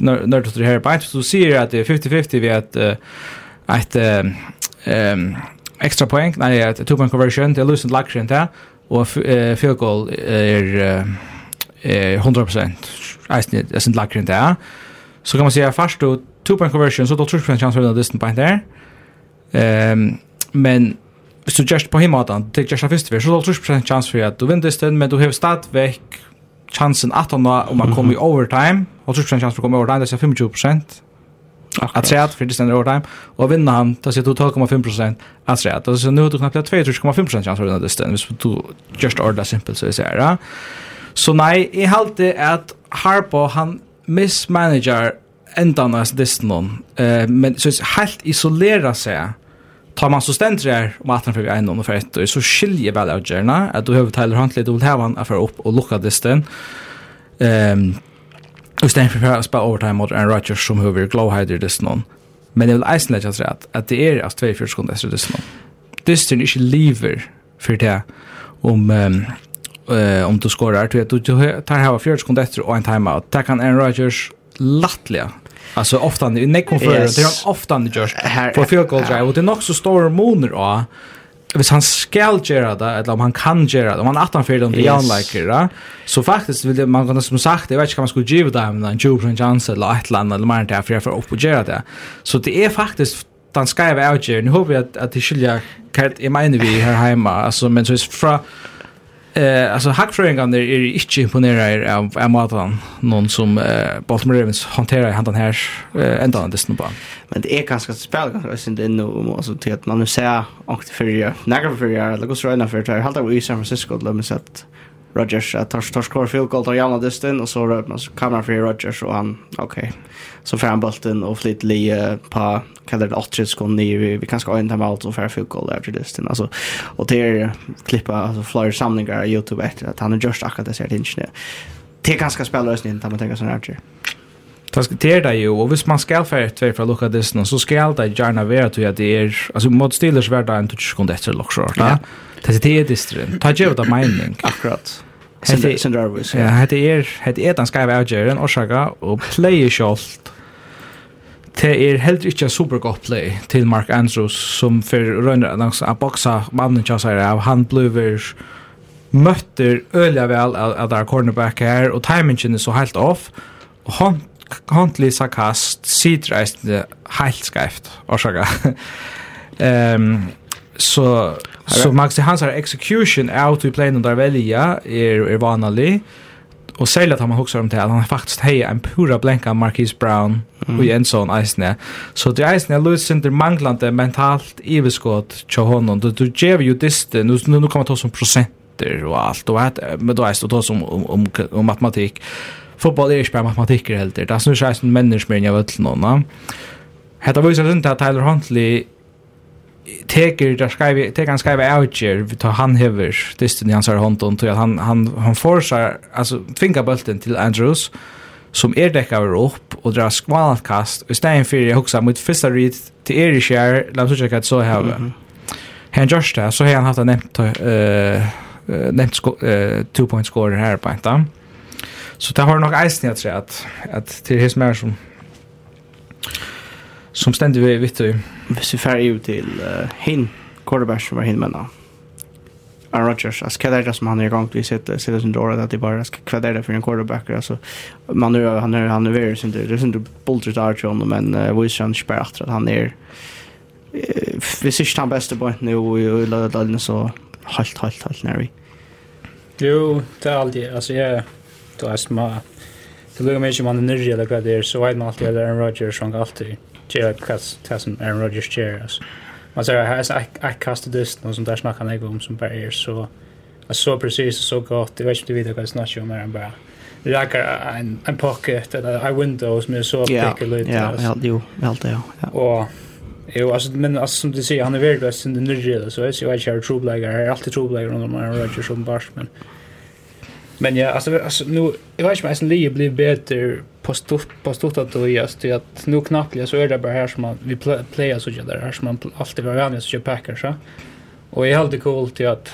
när du här på så ser att det är 50-50 vi att ett ehm extra poäng nej att two point conversion det lösen luxury där och field goal är 100% Eisen, det er sin lakrent der så kan man säga fast då two point conversion så då tror jag chans för den distance point där. Ehm men så just på hemma då det just först vi så då tror jag chans för att du vinner distance men du har start veck chansen att om man kommer i overtime. Och tror jag chans för att komma i overtime det är 25 att säga att för det ständer overtime. Och vinner han då ser du 12,5% att säga att så nu har du knappt 2,5% chans för den distance hvis du just order simpelt så är det så Så nej i halte det att Harpo han mismanager endan av distan eh men så helt isolera seg. tar man så stendt där om at han för en och for ett och så skiljer vel av gärna at du behöver Tyler Huntley du vil ha han för opp og lucka distan Um, og ständer for å spille overtime mot Aaron Rodgers som hur vi glowhider distan men jeg vil eisen lett sig at, att det altså att 24 sekunder efter distan distan er ikke lever for det om um, uh, om du skorar. Du vet, du tar här 40 sekunder efter och en timeout. Där kan Aaron Rodgers lattliga. Alltså ofta när nej kom för det är ofta när just för field goal drive och det är nog så stor moner då. Hvis han skal gjøre det, eller om han kan gjøre det, om han er 18 fyrir, om det er liker så faktisk vil man kunne som sagt, jeg vet ikke hva man skulle give det, men en 20% chance, eller et eller annet, eller mer enn det, for jeg får opp og gjøre det. Så det er faktisk den skal jeg være utgjør. Nå håper jeg at, at det skiljer hva jeg mener vi her hjemme, altså, men så fra Eh alltså hackfröingarna är ju inte imponerade av Amatan någon som eh, Baltimore Ravens hanterar handan här eh, ända den distan. Men det är ganska spel ganska synd inne och alltså till att man nu ser och för några för eller går så ena för att hålla i San Francisco låt mig säga Rodgers att tar tar skor field goal tar jämna distan och så rör man så kameran för Rodgers och han okej. Okay. Så får han bollen och flit li uh, på kallar det 8 sekund ner vi, vi kanske inte har allt och för field goal efter distan alltså och det är klippa alltså flyer samlingar på Youtube efter att han har just akkurat det ser inte. Det kanske spelar oss inte man tänker sån här. Det ska det där ju och hvis man ska för två för lucka distan så ska det gärna vara att det är alltså mot Steelers värda en touch sekund efter lockshot. Ja. Det er det er. Ta gjør det mining. Akkurat. Sindra Arvis. Ja, hette er, hette er den skaiva avgjøren, årsaka, og play shot. Det er heller ikke super gott play til Mark Andrews, som for røyner å boxa mannen kjassare av, han blir møtter øyla vel at det er cornerback her, og timingen er så helt off, og han Huntley sarkast, sidreist helt skreift, årsaka. um, så so, Så Max Hansar execution out to play under välja är är vanlig. Och sälja att han huxar om det han faktisk faktiskt en pura blanka Marquis Brown mm. och Jensson Eisne. Så det Eisne löser Center manglande mentalt överskott till honom. Du, du ger ju disten, nu, nu kommer ta som procenter och allt. Och att, men då Eisne tar som om, om, om matematik. Fotboll är inte bara helt. Det är snurr sig som människor mer än jag vet till någon. Hetta inte att Tyler Huntley teker där ska vi tekan ska out outjer vi tar han hever distan i hans hand och att han han han forsar alltså tvinga bulten till Andrews som är däckar upp och drar skvalat kast och stäng för jag huxar mot första read till er share låt oss checka så här mm han just där så har han haft en nämnt eh nämnt two point score här på inte så det har nog isen jag tror att att till his mer som som ständigt vi vet du hvis vi färger ut til uh, hin quarterback som var hin menna. Aaron Rodgers. Alltså vad är det som han är igång till sitt sitt sin dåra att det bara ska vad är det för en quarterback alltså man nu han är han är väl synd det är synd bulter där till men uh, visst han spär att han är vi ser han bästa på nu och laddar så halt halt halt när vi Jo, det är alltid alltså jag då är smart Det lukkar mig ikke om han er nyrre eller hva det er, så vet man alltid at Aaron Rodgers sjunger alltid gör det som Aaron Rodgers gör alltså. Man säger här är jag kastade det någon som där snackar jag om som bara är så så precis så gott. Det vet inte vidare vad snacka om mer än bara. Det är en en pocket eller en window som med så pick lite. Ja, ja, jo, helt ja. Och Jo, alltså men alltså som du säger han är värdelös i den nyrre så är jag kör trubbläggare. Jag är alltid trubbläggare under Aaron Rodgers som bars men Men ja, alltså, alltså nu, jag vet inte om Eisen Lee blir bättre på stort på stort att det just det att nu knappt så är det bara här som man vi playa så där här som man alltid var vänner så kör Packers så. Och är helt cool till att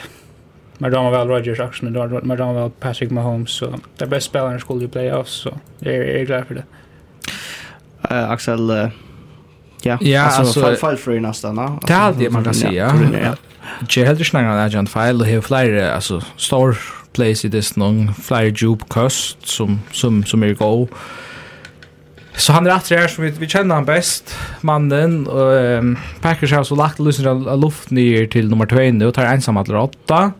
med dem väl Rogers action då med dem väl Patrick Mahomes så det bästa spelaren skulle ju playoffs så det är glad för det. Uh, Axel uh, ja, ja alltså, alltså fall för nästan va. Det alltid man kan säga. Jag hade snackar om Agent File och hur flyr alltså stor place i det någon flyer jupe kost som som som är go. Så han är rätt där som vi, vi känner han bäst mannen och um, Packers har så lagt lösen av luft ner till nummer 2 nu och tar ensam att åtta.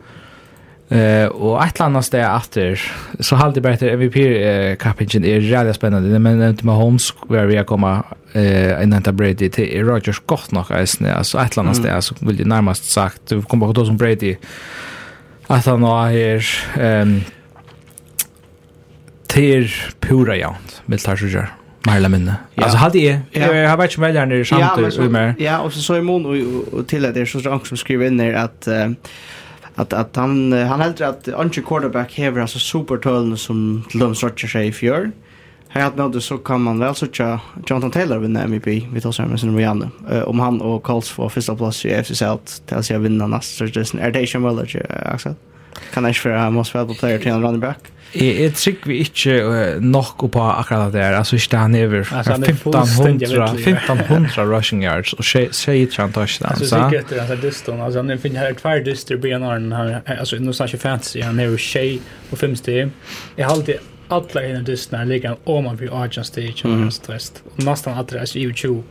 Eh och ett annat steg efter så hade bara MVP eh, kappingen är jävla spännande men inte med Holmes där vi komma eh innan ta Brady till Rogers gott nog alltså ett annat steg så vill det närmast sagt du kommer på då som Brady Att han nå er ehm til pura jant med tar sig mer eller minne. Ja. Alltså hade jag jag har varit med där nere samt och med. Ja, och så så i mån och, och till det så så som skriver in där att uh, att att han han helt att Anche quarterback häver alltså supertöln som Lundström säger i fjör. Mm Helt med det så kan man väl söka Jonathan Taylor vinna MVP vi tar sen med sin Rihanna Uh, om han och Colts får första plats i FC South till sig vinna nästa säsong är det ju möjligt Axel kan jag för most valuable player till en running back Jeg, jeg trykker vi ikke uh, nok på akkurat det der. Altså ikke han er 1500, 1500 rushing yards, og sier ikke han tar ikke det. Altså sikkert det, altså distan, altså han finner her hver distan i BNR, altså nå snakker fancy, han er jo tjej og femstig. Jeg har alltid alla innan dystna ligger om man blir Arjan Stage och mm. stressed. Och nästan alla är ju 20.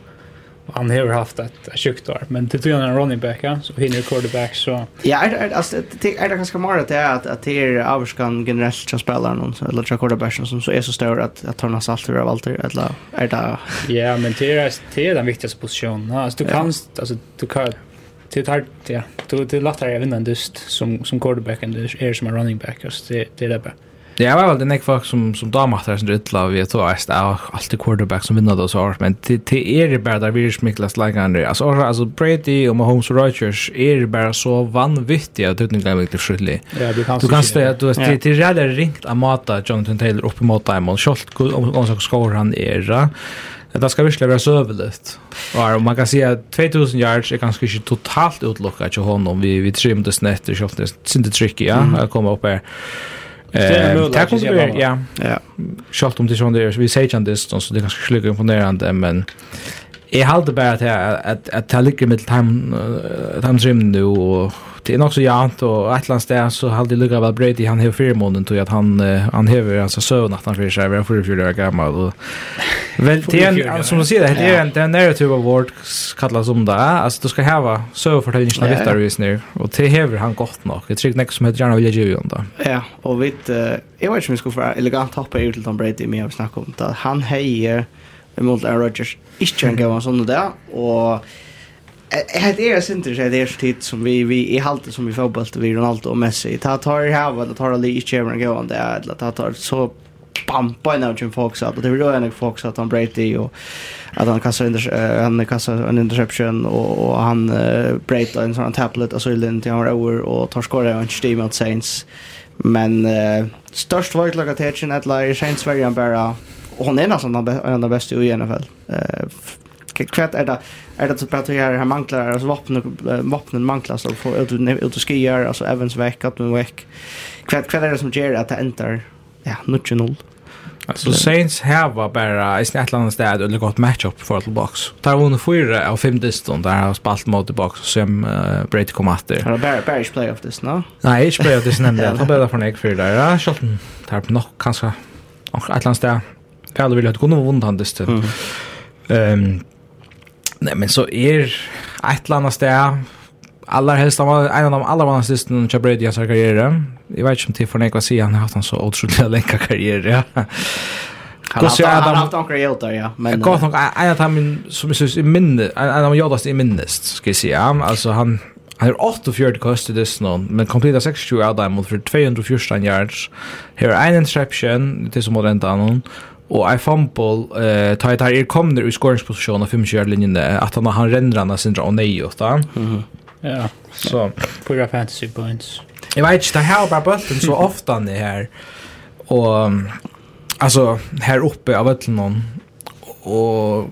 Han har haft ett sjukt år, men det tror jag är running back, ja? så hinner quarterback så... Ja, är, det, alltså, det är det ganska mer att det är att, att det är avskan generellt som spelar någon, eller tror quarterbacken som så är så stor att, att han har salt av allt, eller är det... Ja, men det är, det är den viktigaste positionen. Alltså, du kan, alltså, du kan, det är ja. Du, det är lättare att vinna en dyst som, som quarterback än det är som en running back. Alltså, det, det är det bara. Ja, det var väl den ek folk som som damattar som rytla vi tror att det är alltid quarterback som vinner då så men till till är det bara där vi smicklas lägga. Alltså alltså Brady och Mahomes och Rodgers är det bara så vanvittiga att utnyttja mycket skyldig. Ja, du kan du kan säga att du är till ringt att mata Jonathan Taylor upp mot Diamond Schultz om om så skor han är. Det ska virkelig være søveligt. Och man kan säga att 2000 yards är ganska inte totalt utlockat till honom. Vi, vi trimmer det snett, det er ikke alltid tricky, ja, kommer komme opp her. Det kan vi, ja. Ja. Schalt om det sån där, vi säger ju inte så det är ganska skulle imponerande men Jeg halte bare at jeg, at, at jeg ligger mitt timetrim nu, og det er nok så jant, og et eller annet sted så halte jeg ligger vel Brady, han hever fire måneden, tog at han, han hever altså søvn at han fyrir seg, vi er fyrir fyrir år gammal, og vel, det er en, som du sier det, det er en, det er en narrative award, kallas som det, altså du skal heva søvnfortellingen av vittar nu og det hever han godt nok, jeg trykker nek som heter Jarno Vilja Givion da. Ja, og vi, jeg vet ikke om vi skal få elegant hoppa ut til Tom Brady, men jeg vil snakke om det, han heier, mot Aaron Rodgers. Ikke en gav sånn det, og Det er sinter seg det er så tid som vi, vi i halte som vi fotballt vi Ronaldo og Messi. Ta tar i hava, ta tar ali ikke evren gåan det, eller ta tar så pampa en av folks Fox att det vill göra en folk så att han Brady och att han kastar under han kastar en interception och, och han uh, Brady en sån tablet så i den till han över och tar skora en steam mot Saints men uh, störst det lagat hatchen att lära Saints var han bara och hon är nästan en av de bästa i NFL. Eh kvätt är det är det så att här här manklar alltså vapen vapnen manklar så får ut ut och skier alltså Evans veck att men veck. Kvätt kvätt är det som ger att det enter ja, nutch noll. Alltså Saints hava bara i snett landet städ eller gott matchup för till box. Tar hon fyra av fem distan där har spalt mot box som uh, Brady kom att det. Har bara bara playoff this, no? Nej, inte play of this nämnde. Han bäddar för en ägg för där. Ja, shotten tar på nog kanske. Och ett landet där Pelle ville ha kunna vunnet han dyst. Mm. Um, nej, men så er ett eller annet Allar helst, han var en av de allra vanligaste dysten Chad Brady i hans karriere. Jag vet inte om till för nekva si, han har haft en så otroligt länka karriere. Han har haft några jordar, ja. Men, jag nog en av dem som jag syns är minnes, en av de jordaste är minnes, ska jag säga. Alltså han, Han har 48 kost i dysten, men kompleta 26 av dem mot 214 yards. Her er en interception, det er som mot enda annen, og ei fumble eh uh, tar er kommer i skoringsposition av 5 linjen att han han renner han sin och nej och där. Mhm. Ja. Så på graf fantasy points. Jag vet inte har bara bulten så ofta det här. Och alltså här uppe av öllen och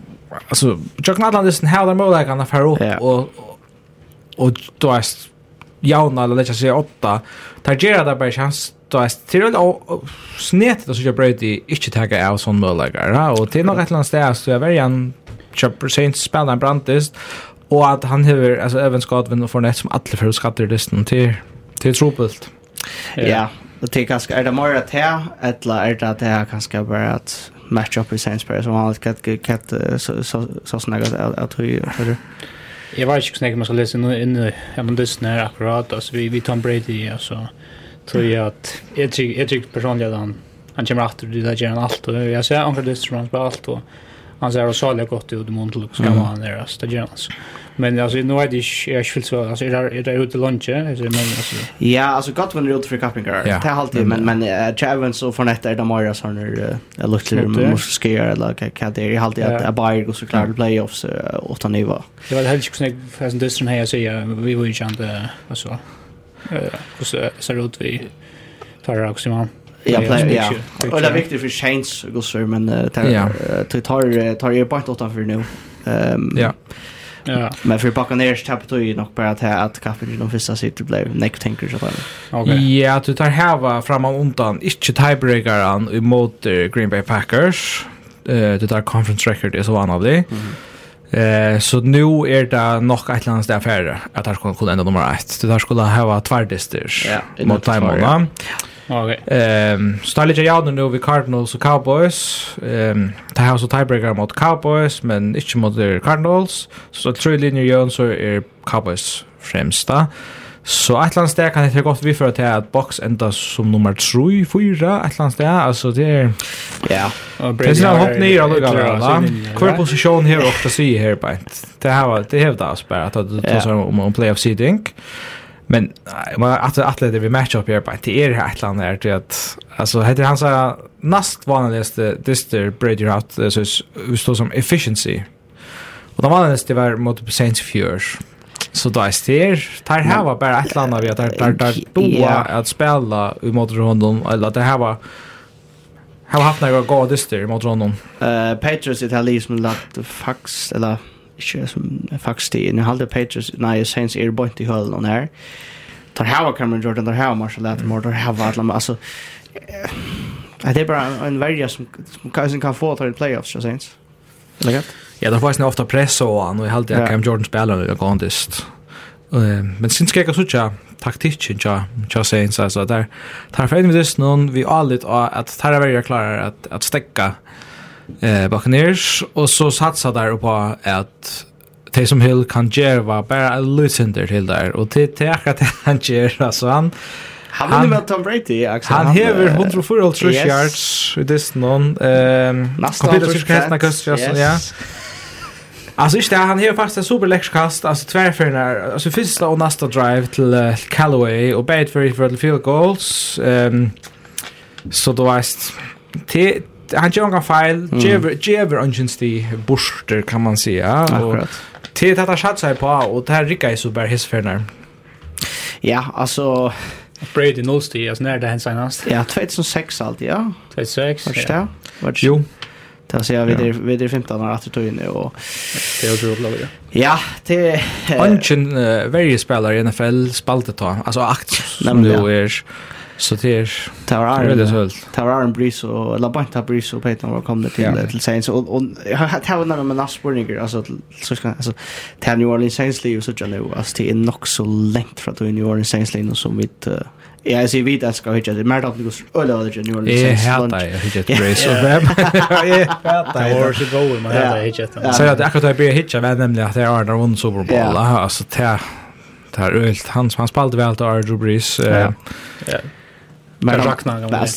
alltså Jack Nadland är här där mål kan affär upp och och då är jauna eller lägga sig åtta. Tar Gerard där bara chans då är det och snett då så jag Brady inte tagga av sån möjligare och till något annat ställe så jag väljer chopper Saints spelar en brantist och att han har alltså även Scotland och Fornett som alla för skatter listan till till trubbelt. Ja, det tar ganska är det mer att här eller är det att det här ganska bara att match up i Saints som har kat kat så så så snäggat att hur hur Jag vet inte hur man ska läsa in i en av dessa akkurat, alltså vi, vi tar Brady, alltså tror jag att jag tycker jag tycker personligen att han han kommer att det där gör allt och jag ser andra dyster som spelar allt och han ser så jävla gott ut i Montel ska vara han där så det alltså. Men alltså nu är det jag skulle så alltså är det är ute lunch alltså men alltså. Ja, alltså gott väl ute för kappingar. Det har alltid men men Chavens så från ett är de Moira så när jag luktar med måste ske eller kan det är. Alltid att Bayer går så klart playoffs åtta nivå. Det var helt sjukt för fast dyster här så jag vi var ju inte alltså hvordan så det ut vi tar det også man. Ja, ja. Och det är viktigt för Saints gossar så men tar tar tar ju bara åtta för nu. Ehm ja. Ja. Men för Buccaneers tappade ju nog bara att att kaffet de första sitter blev neck tanker så där. Okej. Ja, du tar häva och undan. Inte tiebreakern emot Green Bay Packers. Eh, du tar conference record är så vanligt. Mm. Eh så nu är det nog ett lands där färre att han skulle kunna ända nummer 1. Det där skulle ha tvärdister. Ja, mot Timon. Okej. Ehm så där ligger jag nu vid Cardinals och Cowboys. Ehm det har så tiebreaker mot Cowboys men inte mot Cardinals. Så tre linjer gör så är Cowboys främsta. Eh Så ett land där kan det gott vi för att att box ända som nummer 3 4 ett land där alltså det är ja. Det är en hopp ner alltså va. Kvar position här och att se här på. Det här var det hävdar oss bara att det så om en playoff seeding. Men man att att det vi match up här på det är ett land där till att alltså heter han så näst vanligaste dyster Brady out så står som efficiency. Och de vanligaste var mot Saints Fjord. Så då är det där här var bara ett land vi där där där boa att spela i mot motorhunden eller att det här var Har haft några goda godister mot honom. Eh Patriots det här liksom lagt fax eller inte som fax det nu hade Patriots nej Saints är bort i höll någon här. Tar här var Cameron Jordan där här Marshall att mord där här var alltså Det är bara en värja som, som kan få ta i playoffs, så säger. Eller gott? Ja, det var faktisk ofta press og han og och helt at Cam Jordan spiller nu går antist. men sin ska jag söka taktiken ja, tja säger så så där. Tar för med dist noen, vi er litt av at tar är klarer at, at stekka eh Buccaneers og så satsa der på at det som Hill kan gjøre bare en bara til der, og til, til akkurat det han gjør, altså han Han vinner med Tom Brady, Axel. Han hever 104 yards i this non. Ehm, nästa år ska hästna kust, ja. Alltså just det, han har faktiskt en superläxkast, alltså tvärfärgerna, alltså första och nästa drive till uh, Callaway och bad för för field goals. Ehm så då är till han gör en fel, Jever Jever Ungensti Buster kan man säga och till att han sig på och det här rycker ju så bara hisfärgerna. Ja, alltså Brady Nolsty, alltså när det hände senast. Ja, 2006 alltid, ja. 2006, ja. Var det? Jo. Det vill säga vi är vi är 15 år att ta in och det är otroligt lovligt. Ja, det Anchen uh, varje spelare i NFL spalte ta. Alltså akt som du är så det är det var Aaron det var Aaron Breeze och Labanta Breeze och Peyton var kommit till ja. till Saints och och jag har någon med Nas Burninger alltså så ska alltså till New Orleans Saints liv så jag nu alltså det är nog så långt från New Orleans Saints liv som vi Ja, jeg sier vi det skal hitje, det er mer tatt noe øyla av det ikke, det Jeg hater jeg hitje et brace of them. Jeg Det var Hvor så god man hater jeg hitje et. Så jeg akkurat jeg blir hitje, men nemlig at jeg har vunnet Superbowl, altså til det er øylt, han han spalte vel til Arjo Brees. Ja, ja. Men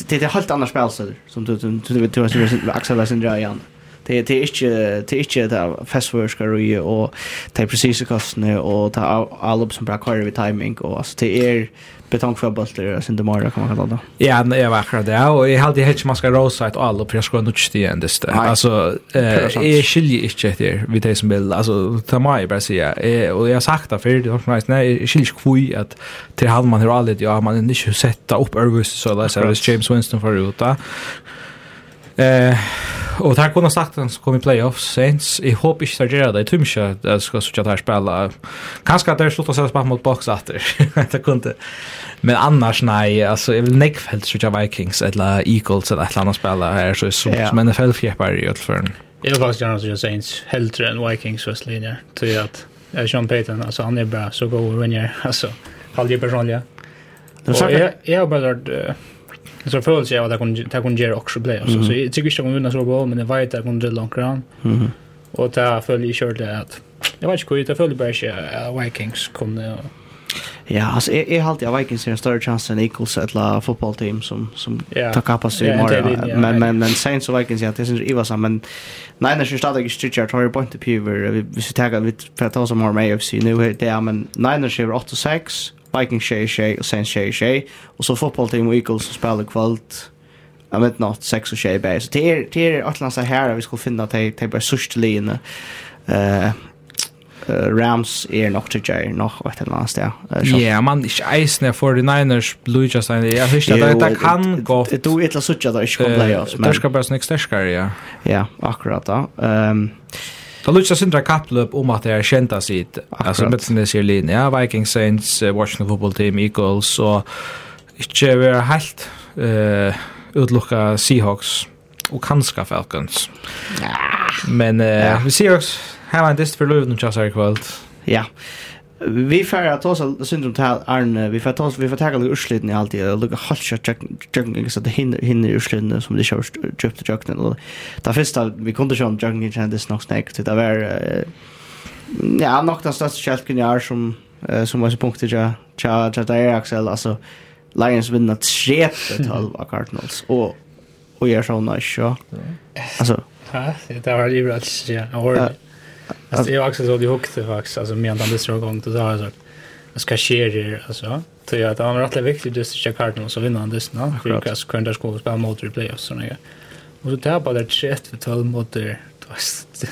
det er helt annars spelser, som du Du vet, du har Axel Lessindra igjen. Det det är inte det är inte det festförskar och och det är precis kostnader och ta all upp som bra kvar vid timing och alltså det är betongfotboll eller sin demora kan man kalla det. Ja, jag var akkurat det och jag hade helt man ska rosa ett all och jag ska nog inte igen det. Alltså eh är skilje inte det vid det som vill alltså ta mig bara säga eh och jag sagt det för det var nice nej skilje kvui att till halv man har aldrig ja man inte sätta upp Örvus så där så James Winston för uta. Eh, och tack kunde sagt att så kommer i playoffs Saints. Jag hoppas inte att göra det. Jag tror inte att jag ska sitta här spela. Kanske att det är slutat att spela mot box efter. det kunde. Men annars nej, alltså jag vill näckfält så Vikings eller Eagles eller ett annat spela här så så ja. som NFL fjärpar i Ötförn. Jag vill faktiskt gärna säga Saints hellre än Vikings först linjer. Till att Sean Payton, alltså han är bra så går och vinner. Alltså, halvdje personliga. Och jag, jag har bara hört en sån förutsägelse av att jag kunde göra också play. Så jag tycker inte att jag kunde slå på, men jag vet att jag kunde drilla långt grann. Och det följer i körde att, jag vet inte hur, det följer bara inte att Vikings kunde... Ja, alltså jag är alltid Vikings är en större chans än Eagles eller fotbollteam som som yeah. tar kapas i morgon. Men men men Saints och Vikings ja, det syns Eva som men nej när jag startar jag stitchar tar jag point till Piver. Vi vi ska ta vi för att ta som har med AFC nu det är men Niners är 8 6 Viking 6-6 og Saints 6-6 og så fotbollteam og Eagles som spelar kvöld av midnatt 6 og 6 bär. Så det är, det är Atlanta så här vi skulle finna att det är bara sörst linje. Uh, Rams är nog till jag nog ett eller annat sted. Ja, man är eisne 49ers Luigi Stein. Jag visste att det kan gå. Det du ett la sucha där i playoffs. Det ska bara snäcka starkare, ja. Ja, akkurat då. Ehm Det lutsar sindra kapplöp om att det är kända sitt. Alltså Metzen ser linje. Ja, Vikings, Saints, Washington Football Team, Eagles och inte vi är helt uh, utlukka Seahawks och kanske Falcons. Men uh, ja. vi ser oss här var en dist för löven och tjassar i kväll. Ja. Vi får att ta oss syndrom till Arn, vi får ta oss, vi får ta lite ursliden i och lucka halt lukka halvkört juggling så det hinner, hinner ursliden som de kör köpte juggling, och det första vi kunde köra om juggling kändes nog till det var, ja, nog den största kälken jag är som, som var så punktet jag, cha cha där Axel, alltså, Lions vinner 3-12 av Cardinals, och, och gör så nice ja, alltså, Ja, det var ju bra att säga, ordentligt. Alltså jag också så det hukte faktiskt alltså medan det strög gång då så har jag vad ska ske här alltså så jag att han var rätt viktigt just att checka kartan så vinner han det snart för att kunna skåla spela mot replay och såna grejer. Och så tappade det 21 för 12 mot det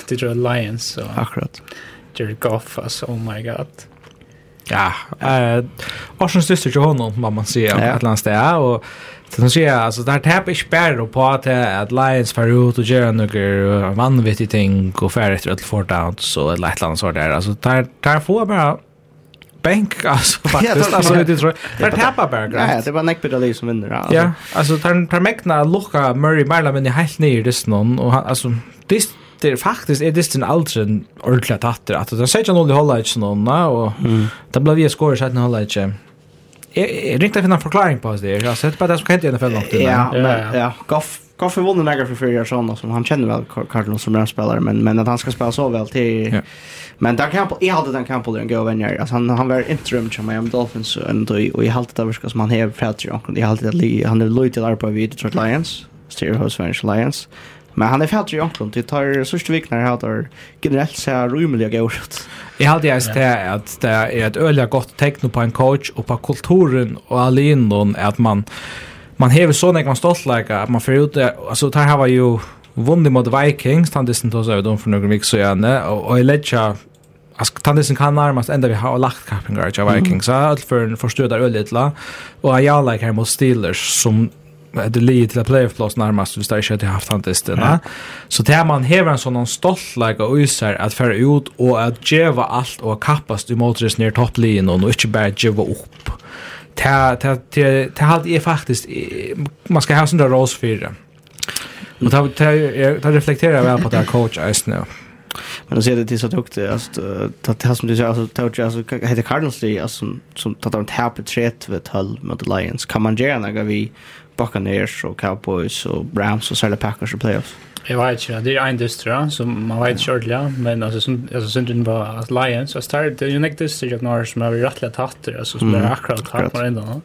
det tror Lions så akkurat. Jerry Goff alltså oh my god. Ja, eh Arsenal syster till honom, vad man säger, att landstäga och Så nu ser jag, alltså det här tappar inte bara på att, att Lions far ut och gör några vanvittiga ting och färre efter ett four downs och ett lätt land så där. Alltså det här får bara bänk alltså faktiskt alltså det tror jag. Det tappar bara. Ja, det var Nick Pedali som vinner. Ja, alltså tar tar mäkna Luca Murray Marla men i helt ner det någon och han alltså det det är faktiskt är det den aldrig ordentligt tatter att den säger nog det håller inte någon och det blev ju skor så att den inte Jeg ringte å finne en forklaring på det. Jeg har sett på det som hendte i NFL nok. Ja, men, ja. Goff, Goff er vunnen nægge for fyra sånn, som han kjenner vel Cardinals som spelare men, men at han skal spille så vel til... Ja. Men Dan Campbell, jeg hadde Dan Campbell en god venner. Altså, han, han var interim til Miami Dolphins, og jeg hadde det virka som han har fra til Jonkron. Jeg hadde det, han er løy til arbeid i Detroit Lions, styrer hos Vanish Lions. Men han er fra til Jonkron, det tar sørste vikner her, generelt ser rymelig og gav ut. Jag hade just det att det är ett öliga gott tecken på en coach och på kulturen och allinon att man man häver så när man stolt att man får ut alltså där har ju vunnit mot Vikings tandisen då så de för några veckor sedan och i ledcha Alltså tandisen kan närmast ända vi har lagt kappingar av Vikings. Så allt för en förstörda öllitla. Och jag like här mot Steelers som det ligger till att playoffplats närmast hvis det inte har haft han testen. Ja. Så det man hever en sånn stoltläge og yser at färra ut og at djeva allt och kappast emot det ner topplinjen och inte bara djeva upp. Det här hade jag faktiskt, man ska ha sådana rås för det. Och det reflekterar väl på det här coach just nu. Men då ser det till så tukt alltså det här som du säger alltså touch alltså heter Cardinals det alltså som tar de tappet 3 vid 12 mot Lions kan man göra när vi Buccaneers og Cowboys og Rams og særlig Packers i playoffs. Jeg vet ikke, det er en dystra, som man vet ikke ordentlig, men altså, som, altså synden på at Lions, jeg startet, det er jo nek dystra jeg når som har rettelig tatt det, altså, som er akkurat tatt på enda nå.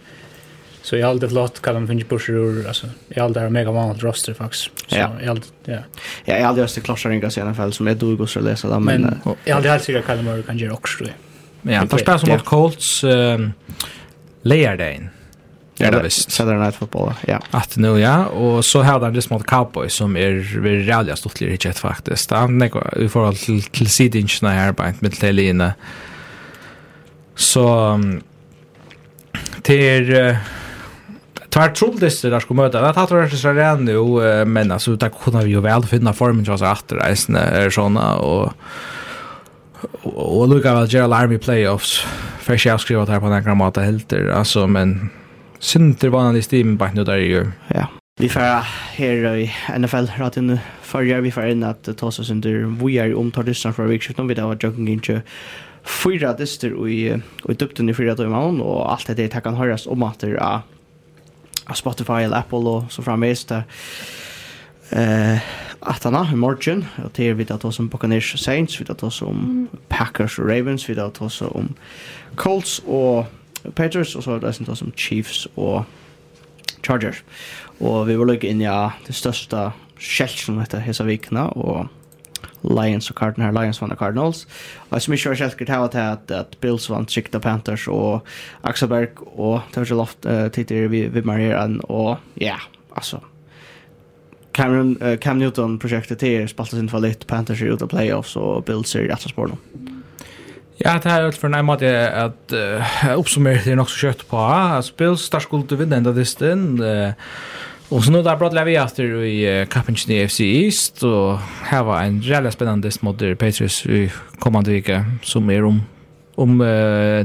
Så jeg har alltid låt kalla mig finnes burser ur, altså, jeg har alltid mega vanligt roster faktisk. Så ja. jeg har alltid, ja. Ja, jeg har alltid hørt klosser ringas i NFL, som jeg dog også läsa dem. Men, men uh, jeg har alltid helt sikkert kalla mig kan gjøre också. Ja, det er som mot Colts, um, Leardagen. Ja, det visst. Saturday Night Football, ja. Att nu, ja. Och så hade han det mot Cowboys som är väldigt rädda stort i ett faktiskt. Han är i förhåll till, till sidingen här bara inte med Telina. Så till uh, tar trolldister där ska möta. Det hade varit så redan nu, men alltså där kunde vi ju väl finna formen så att reisen är såna och och och lucka väl Gerald Army playoffs. Fresh jag skriver här på den gramata helter alltså men Sinter vanlig stim bak nu där ju. Ja. Vi får här i NFL rätt in förra vi får in att ta oss under vi är om tar det snart för vikskiftet vi där jogging inte fyra dyster i i dubten i fyra timmar och allt det där kan höras om att det är Spotify eller Apple och så framvis där eh att han har morgon och det är vi att oss om Buccaneers Saints vi att oss om Packers och Ravens vi att oss om Colts och Patriots, og så er det som Chiefs og Chargers. Og vi var lykke inn i ja, det største skjelsen etter hese vikene, og Lions og Cardinals, Lions vann Cardinals. Og som ikke var skjelker til at, at, at Bills vann Sikta Panthers, og Axelberg, og det var ikke uh, tider vi, vi marierer og ja, yeah, altså, Cameron, uh, Cam Newton-projektet til spalte sin fallit, Panthers er ute av playoffs, og Bills er i rett og Ja, det er for en måte at uh, oppsummeret er nok så kjøtt på. Spill, starskuld til vinner enda distin. Uh, Og så nå da brått lever jeg etter i kappen i FC East, og her var en reelle spennende dist mot Patriots i kommande vike, som er om om uh,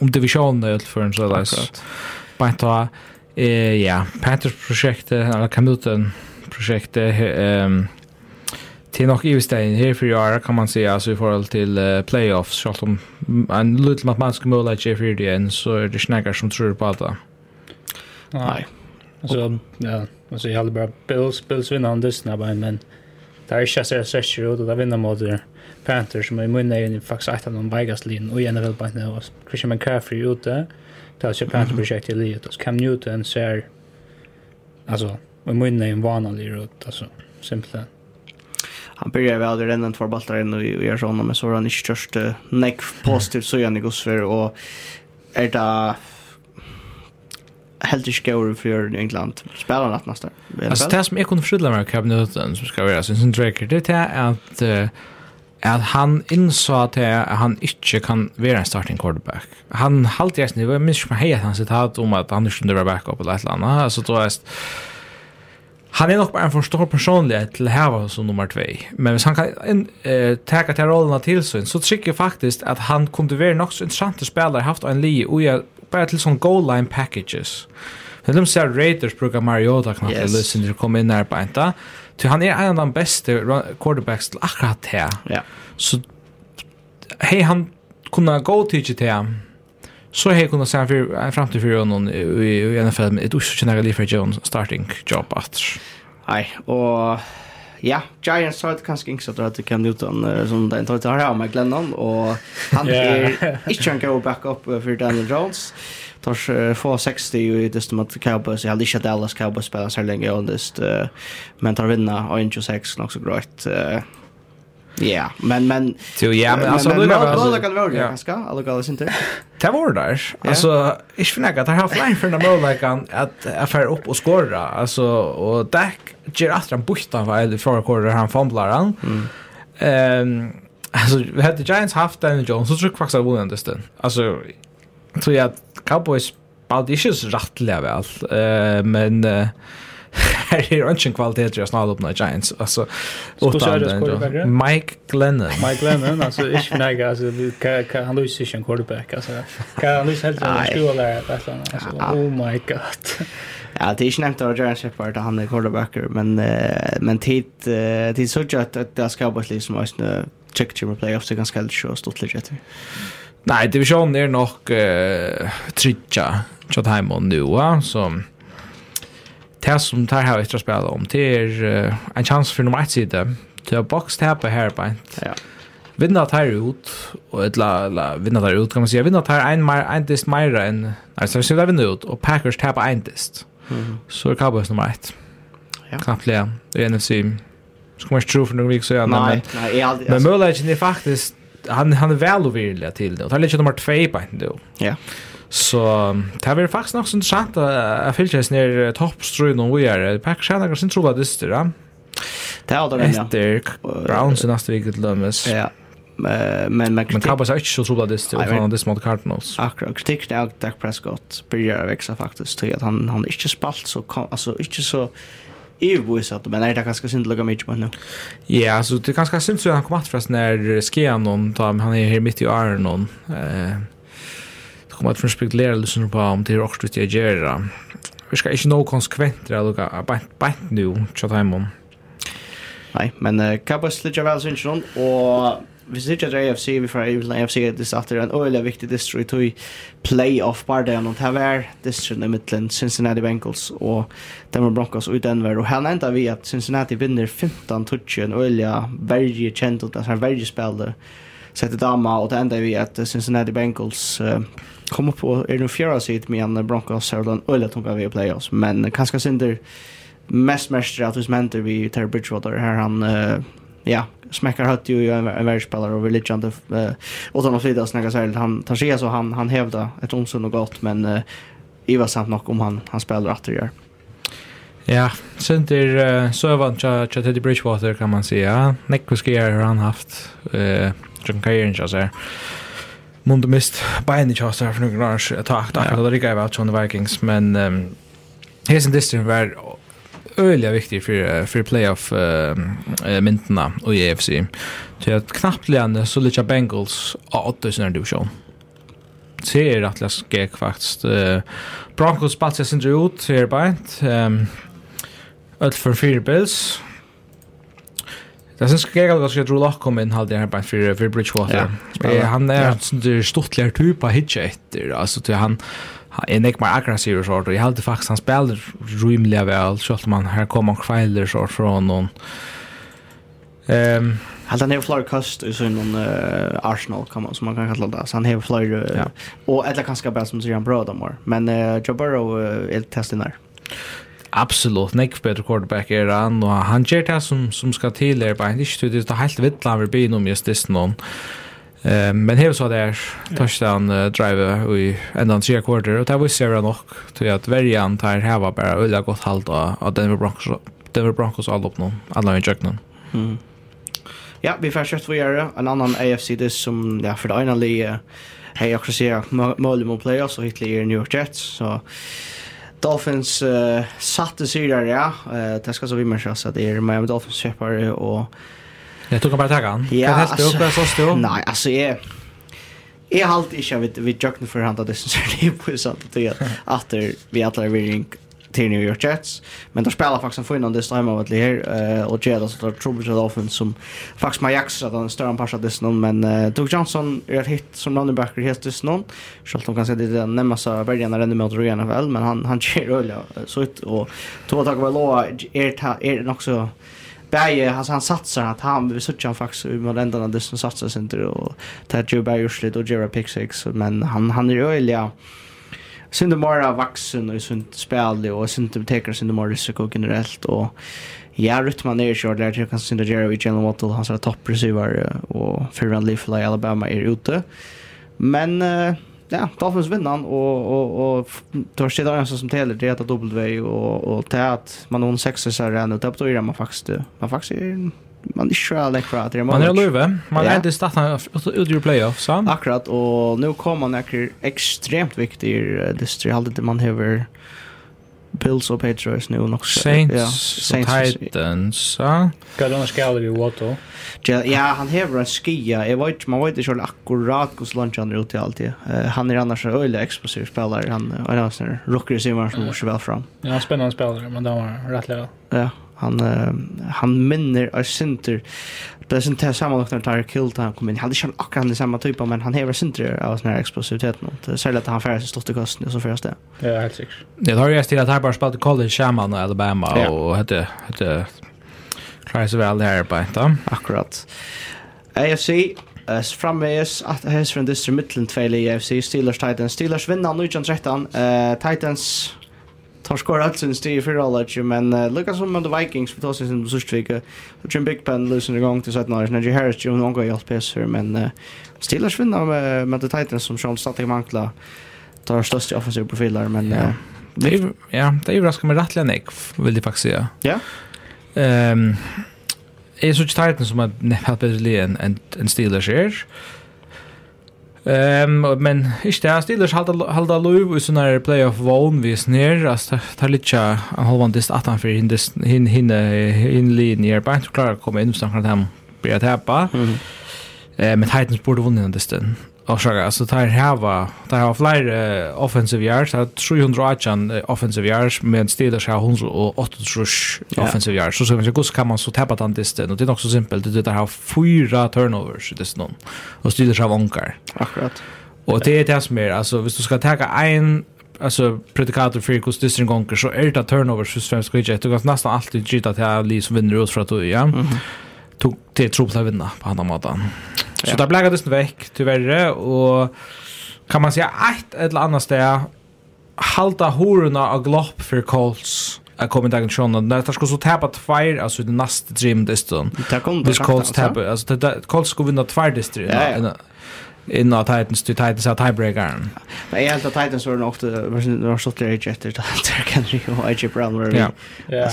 om divisjonen i utføren, så det er bare ta uh, ja, Panthers-prosjektet, eller Camilton-prosjektet, um, till nog i stein här för jag kan man säga alltså i förhåll till uh, playoffs så som en liten att man ska måla i för det än så är det snackar som tror på det. Nej. Så ja, alltså jag hade bara Bills Bills vinner han det snabbt men där är chassar sex år och där vinner mot Panthers som är munna i faktiskt att de Vegas lin och igen väl på nu och Christian McCaffrey ute. Det är ju Panthers projekt i livet och Cam Newton ser alltså och munna i en vanlig rut alltså simpelt han börjar väl det redan två bollar in och gör såna men så har han inte kört neck positiv så jag går för och är det helt skor för England spelar natt nästa. Alltså det som jag kunde förstå med kabineten som ska vara sin Drake det är att at han innså at han ikke kan være en starting quarterback. Han halte jeg snitt, jeg minns ikke meg hei at han sitat om at han ikke kunne være backup eller et eller annet, altså då er han är nog bara en för stor personlighet till här som nummer 2. Men hvis han kan en eh ta till rollerna till så så tycker jag faktiskt att han kunde vara nok så intressant spelare haft en li och jeg bara till sån goal line packages. Men de ser Raiders brukar Mariota knappt yes. lösen det kommer in där på inte. Till han är en av de bästa quarterbacks till akkurat här. Ja. Så hej han kunna gå till det så har jag kunnat för en framtid för honom i i, i NFL med ett okänt nära liv Jones starting job att. Nej, och ja, Giants har kanske inte så att det kan Newton som den tar tar här med Glennon och han är inte en go back up för Daniel Jones. Tors få 60 i det som att Cowboys, jag hade inte Dallas Cowboys spelar så länge och just men tar vinna och 26 också grejt. Ja, men men Jo, ja, men alltså det var bara kan vara det kanske, alla går sin tur. Det var där. Alltså, ich finde att det har flyg för den mål att att affär upp och skora. Alltså och Dak ger att han buktar av eller för korrar han fumblar han. Ehm alltså vi hade Giants haft Daniel Jones så tror jag faktiskt att vunnit det stund. Alltså tror jag att Cowboys Baldish är rättliga väl. Eh men här är inte en kvalitet jag snarare öppnar Giants. Alltså, utan den, Mike Glennon. Mike Glennon, alltså inte för några, alltså, han lyser inte en quarterback. Alltså, han lyser helt enkelt en skola där. Oh my god. Ja, det är inte nämnt av Jaron Shepard han är quarterbacker, men uh, men tid uh, tid så att att det ska vara liksom att nu check to playoffs är ganska lätt och stort läget. Nej, divisionen är nog eh uh, tricka Chatham nu, va, så det som tar här extra spel om det är uh, en chans för nummer 1 sida till att box tappa här på en ja. Vinna tar ut och ett la, la vinna tar ut kan man säga vinna tar en mer en dist mer än nej så där vinna ut och Packers tappa en dist. Mm. så är Cowboys nummer 1 ja. Kaplea i NFC ska man jag tro för några veckor sedan nej men, nej jag aldrig, men alltså, Mulligan är faktiskt han han är väl och villig till det och tar lite nummer 2 på en då ja. yeah. Så det har vært faktisk nok så interessant at jeg fyller Filkjens nere toppstrøyen og vi er. Packers har nok sin tro av dyster, ja. Det er aldri, ja. Etter Browns i neste vik til dømes. Ja, men men kritik... Cowboys er ikke så tro av dyster, og han dyster mot Cardinals. Akkurat, kritikk er at Dak Prescott byrjar å vekse faktisk til at han, han ikke spalt så, altså ikke så iverboisat, men är det ganske synd lukka mykje på nu? Ja, så det er ganske synd så han kom att förresten när skean någon, han är här mitt i öronen. Eh, Det kommer att från spekulera lyssnar på om det är också det jag gör. Vi ska inte nå konsekventer eller något bänt nu, tjat hemma. Nej, men uh, Cowboys ligger väl syns någon och vi sitter ikke at AFC, vi får i AFC, det satt er en øyelig viktig distro i tog playoff bare det, og det var distro i midtelen Cincinnati Bengals og Denver Broncos og Denver, og her enda vi at Cincinnati vinner 15 touch, en øyelig verje kjent, og det er verje spiller, sette dama, og det enda vi at Cincinnati Bengals uh, komma på är nu fjärde sitt med en Broncos så den öle tunga vi playoffs men kanske synder mest mest att hos mentor vi Terry Bridgewater här han uh, ja smäcker hött ju en, en världsspelare och religion inte uh, och han flyttar snäga så han tar sig så han han hävdar ett onsund och gott men uh, i var samt nog om han han spelar att det gör. Ja, sen till uh, så var cha Teddy Bridgewater kan man säga. Nick Kuskier har han haft eh uh, John Kayern så mundu mist bein i kjastar for noen år takk, Takk, akkurat det rikket jeg var Johnny Vikings, men um, hesen distrin var öliga viktig för för playoff eh uh, mintna och EFC. Så att knappt lärande så lite Bengals och åtta såna division. Ser att läs gick faktiskt eh Broncos spaltar sin ut här bänt. Ehm öll för Bills Jag syns jag att jag ska dra lock kom in halt det här på för för Bridgewater. Ja, han är en sån stortlig typ av hitcher efter. Alltså till han är nek mer aggressiv och sånt. Jag hade faktiskt han spelar rymliga väl. Så att man här kommer kvällar så från någon. Ehm Han har flera kost i sin uh, Arsenal kan man som man kan kalla det. Så han har flera uh, ja. och eller kanske bara som säger han bra då Men uh, Joe Burrow uh, är testen där absolut nekk better quarterback er han og han gjør det som, som skal til er bare ikke det er helt vitt han vil bli noe just det noen uh, men her så der touchdown uh, drive i enda tre quarter, og det visste jeg nok til at verjan tar heva bare øyla godt halvt av Denver Broncos Denver Broncos all opp noen alle i jøkken mm. Ja, vi får kjøtt videre en annan AFC det som ja, for det ene lige hei akkurat sier mål mot playoffs og hitler i New York Jets så so, Dolphins uh, satte sig där, ja. Uh, det ska så vi människa så att det är Miami Dolphins köpare och Jag tog bara tagga han. Ja, alltså, alltså, nej, alltså jag Jeg har alltid ikke vidt vi jøkken for han det synes jeg det på sånn att det er at vi alle er virkelig till New York Jets. Men de spelar faktiskt en fin this time av att här eh, och Jets så där trouble offense som faktiskt Majax att han stör en pass det någon men uh, Doug Johnson är ett hit som running back helt dess någon. Självt kan säga det är nämna så väljer när den med Ryan väl men han han kör öl så ut och två tag väl då är är också Bäge, alltså han satsar att han vi söker han faktiskt i ändarna det som satsar sig inte och tar Joe urslit och Jerry Pixix men han han är öliga synd mera vaksen og sunt spel og synd teker synd mera risiko generelt og Ja, Ruttman är ju der jag kan synda Jerry och Jalen Waddle, topp receiver og Ferran Leafla i Alabama er ute. Men uh, ja, Dolphins vinner han og og och tar sig där som täller det att W och och det att man hon sexar så här nu det på man faktiskt man faktiskt man ikke er lekk fra at det er Man är löve man är inte starta ut ur playoff, så? Akkurat, och nu kommer man är extremt viktig distri, halvdelt man har Bills och Patriots nu nok Saints, ja, Saints Titans, så Hva de det skaller i Watto? Ja, han har en skia, jag vet, man vet ikke akkurat hur lunch han är ute alltid. Uh, han är annars en öle explosiv spelare han är en rocker i simmeren som går så vel fram. Ja, spännande spelare men de var rätt lätt Ja, han uh, han minner av Sinter. Det är inte samma något när tar kill han kom in han hade kört akkurat den samma typen men han häver Sinter av sån här explosivitet nu det ser att han färdas stort i kosten så först det ja helt säkert det har jag till att han bara spelade college shaman i Alabama ja. och hette hette Klarar väl där på inte akkurat. AFC Uh, frammeis at from mittlen tveile i AFC Steelers Titans. Steelers vinna 13 uh, Titans tar skor allt sen styr för alla men uh, lika som med Vikings vi tar sig sen på sista vecka och Jim Big pen losing igång till sätt när Najee Harris ju någon gång hjälpt pesser men uh, Steelers vinner med med the Titans som sean satt i mankla tar störst offensiva profiler men uh, det är ja det är ju överraskande med rättliga nick vill det faktiskt säga ja. Ehm är så Titans som att haft bättre än en Steelers är Ehm um, men ich der Steelers halda, halda lov i sånne playoff vogn vi snir, altså tar litt ikke en halvvandist at han for hinne hin, hin, hin, linjer, bare ikke klarer å komme inn, for han kan bli at hepa. Eh, men Titans borde vunnit den distan. Orsaka, alltså där här var där har fler uh, offensive yards, har 318 uh, offensive yards men Steelers har 108 offensive yards. Så så man kus kan man så tappa den disten och det är också simpelt. Det där har fyra turnovers i någon Och Steelers har vankar. Akkurat. Och det är det som är alltså hvis du ska ta en alltså predikator för kus disten gånger så är det turnovers för svenska skit. Du kan nästan alltid gita till att Lee som vinner oss för att ja. Mm -hmm tog till att vinna på andra måten. Så ja. där blev det väck tyvärr och kan man säga ett eller annat steg halta hororna av glopp för Colts är kommit dagen sjön. När det ska så tappa tvär alltså det nästa dream distan. Det kommer det Colts tappa alltså det Colts ska vinna tvär distan. Ja, innan Titans till Titans att tiebreakern. Men jag helt att Titans var ofta var så där efter det där kan ju och AJ Brown var. Ja. Ja.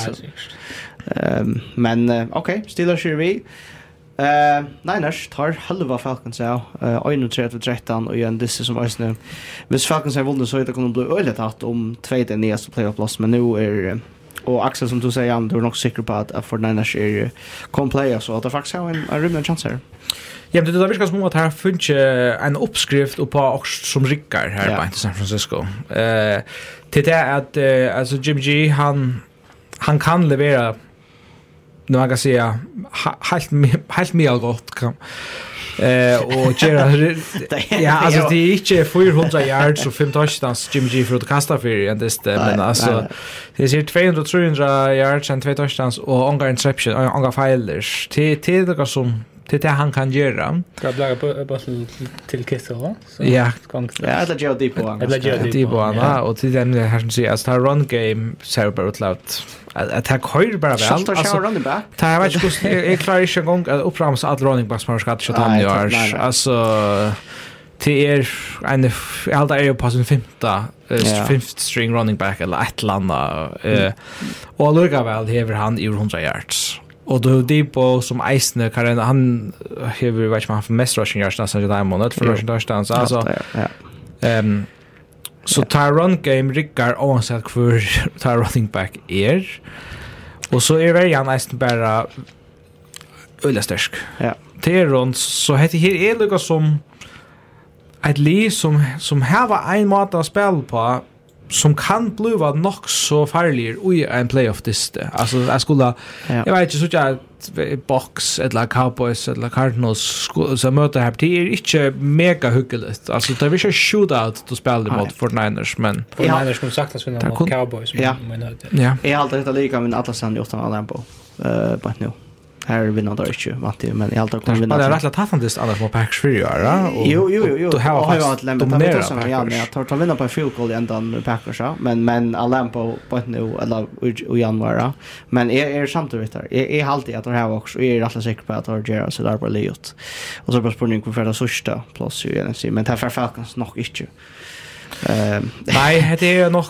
Um, men uh, okej, okay, stilla kör vi. Eh, Niners tar halva Falcons av. Eh, 31-13 och en disse som Ösne. Hvis Falcons har vunnit så det kommer bli öligt att om tredje nästa playoff plats men nu är och Axel som du säger du är nog säker på att för Niners är kom playa så att det faktiskt har en, en rymlig chans här. Ja, det där viskas som att här finns en uppskrift och på också som rycker här ja. i San Francisco. Eh, till det är att alltså Jim G han han kan leverera man kan säga helt helt mer gott kan eh och göra ja alltså det är inte 400 yards och 5 touchdowns Jimmy G för att kasta för i det men alltså det är 200 300 yards and 2 touchdowns och ongar interception ongar failures till till det som det är det han kan göra. Ska blaga på bollen till Kissa va? Ja. Ja, eller Joe Depo han. Eller Joe Depo han och till den här som säger att run game ser bara ut loud. Att ta kör bara väl. Alltså ta running back. Det här vet jag inte jag klarar inte en gång att uppramsa att running back som ska ta han gör. Alltså till er en allt är på sin femte fifth string running back eller ett landa eh och lugga väl häver han i 100 yards Och då det på som Eisner kan han har vi vet man för mest rushing yards nästan där månad för rushing touchdowns alltså. Ehm så tar run game Rickard oavsett för tar running back er. Och så är väl han nästan bara öliga stärsk. Ja. Tyron så heter här är lika som ett li som som har en mat att spela på som kan bliva nok så farlig i en playoff diste. Alltså jag skulle ja. jag vet inte så att box eller Cowboys eller Cardinals så möta här det är inte mega hyggeligt. Alltså det är inte shootout du spelar mot Fort Niners men Fort Niners skulle sagt att vinna mot Cowboys men ja. Ja. Är alltid detta lika men alla sen gjort en på eh på nu här vinner då inte vart men i allt kommer vinna. Det är rätt att han det alla på packs för göra och Jo jo jo. Du har ju att lämna det så ja men jag tar ta vinna på field goal ända med packers ja men men alla på på nu eller i januari men är är samtidigt där. Är är alltid att det här också är rätt säker på att de gör så där på Leot. Och så bara spår ni för det sista plus ju igen men det här för Falcons nog inte. Nej, det är nog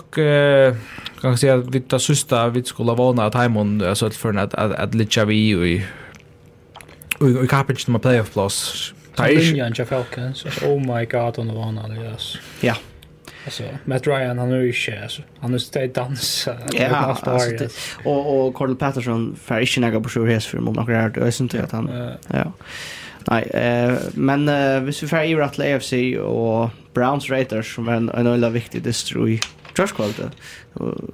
kan säga att vi tar sista vi skulle vana att Haimon alltså för att att, att litcha vi i i till med playoff plus. Tajinjan Falcons. Oh my god, on the one alias. Ja. Alltså Matt Ryan han är ju chef. Han är stad dansa. Ja, alltså det, och och Cordell Patterson för inte några på sjur häst för om några är det att han. Ja. Nej, eh men eh hvis vi får i rätt AFC och Browns Raiders som är en, en öjla viktig distro i trash quality.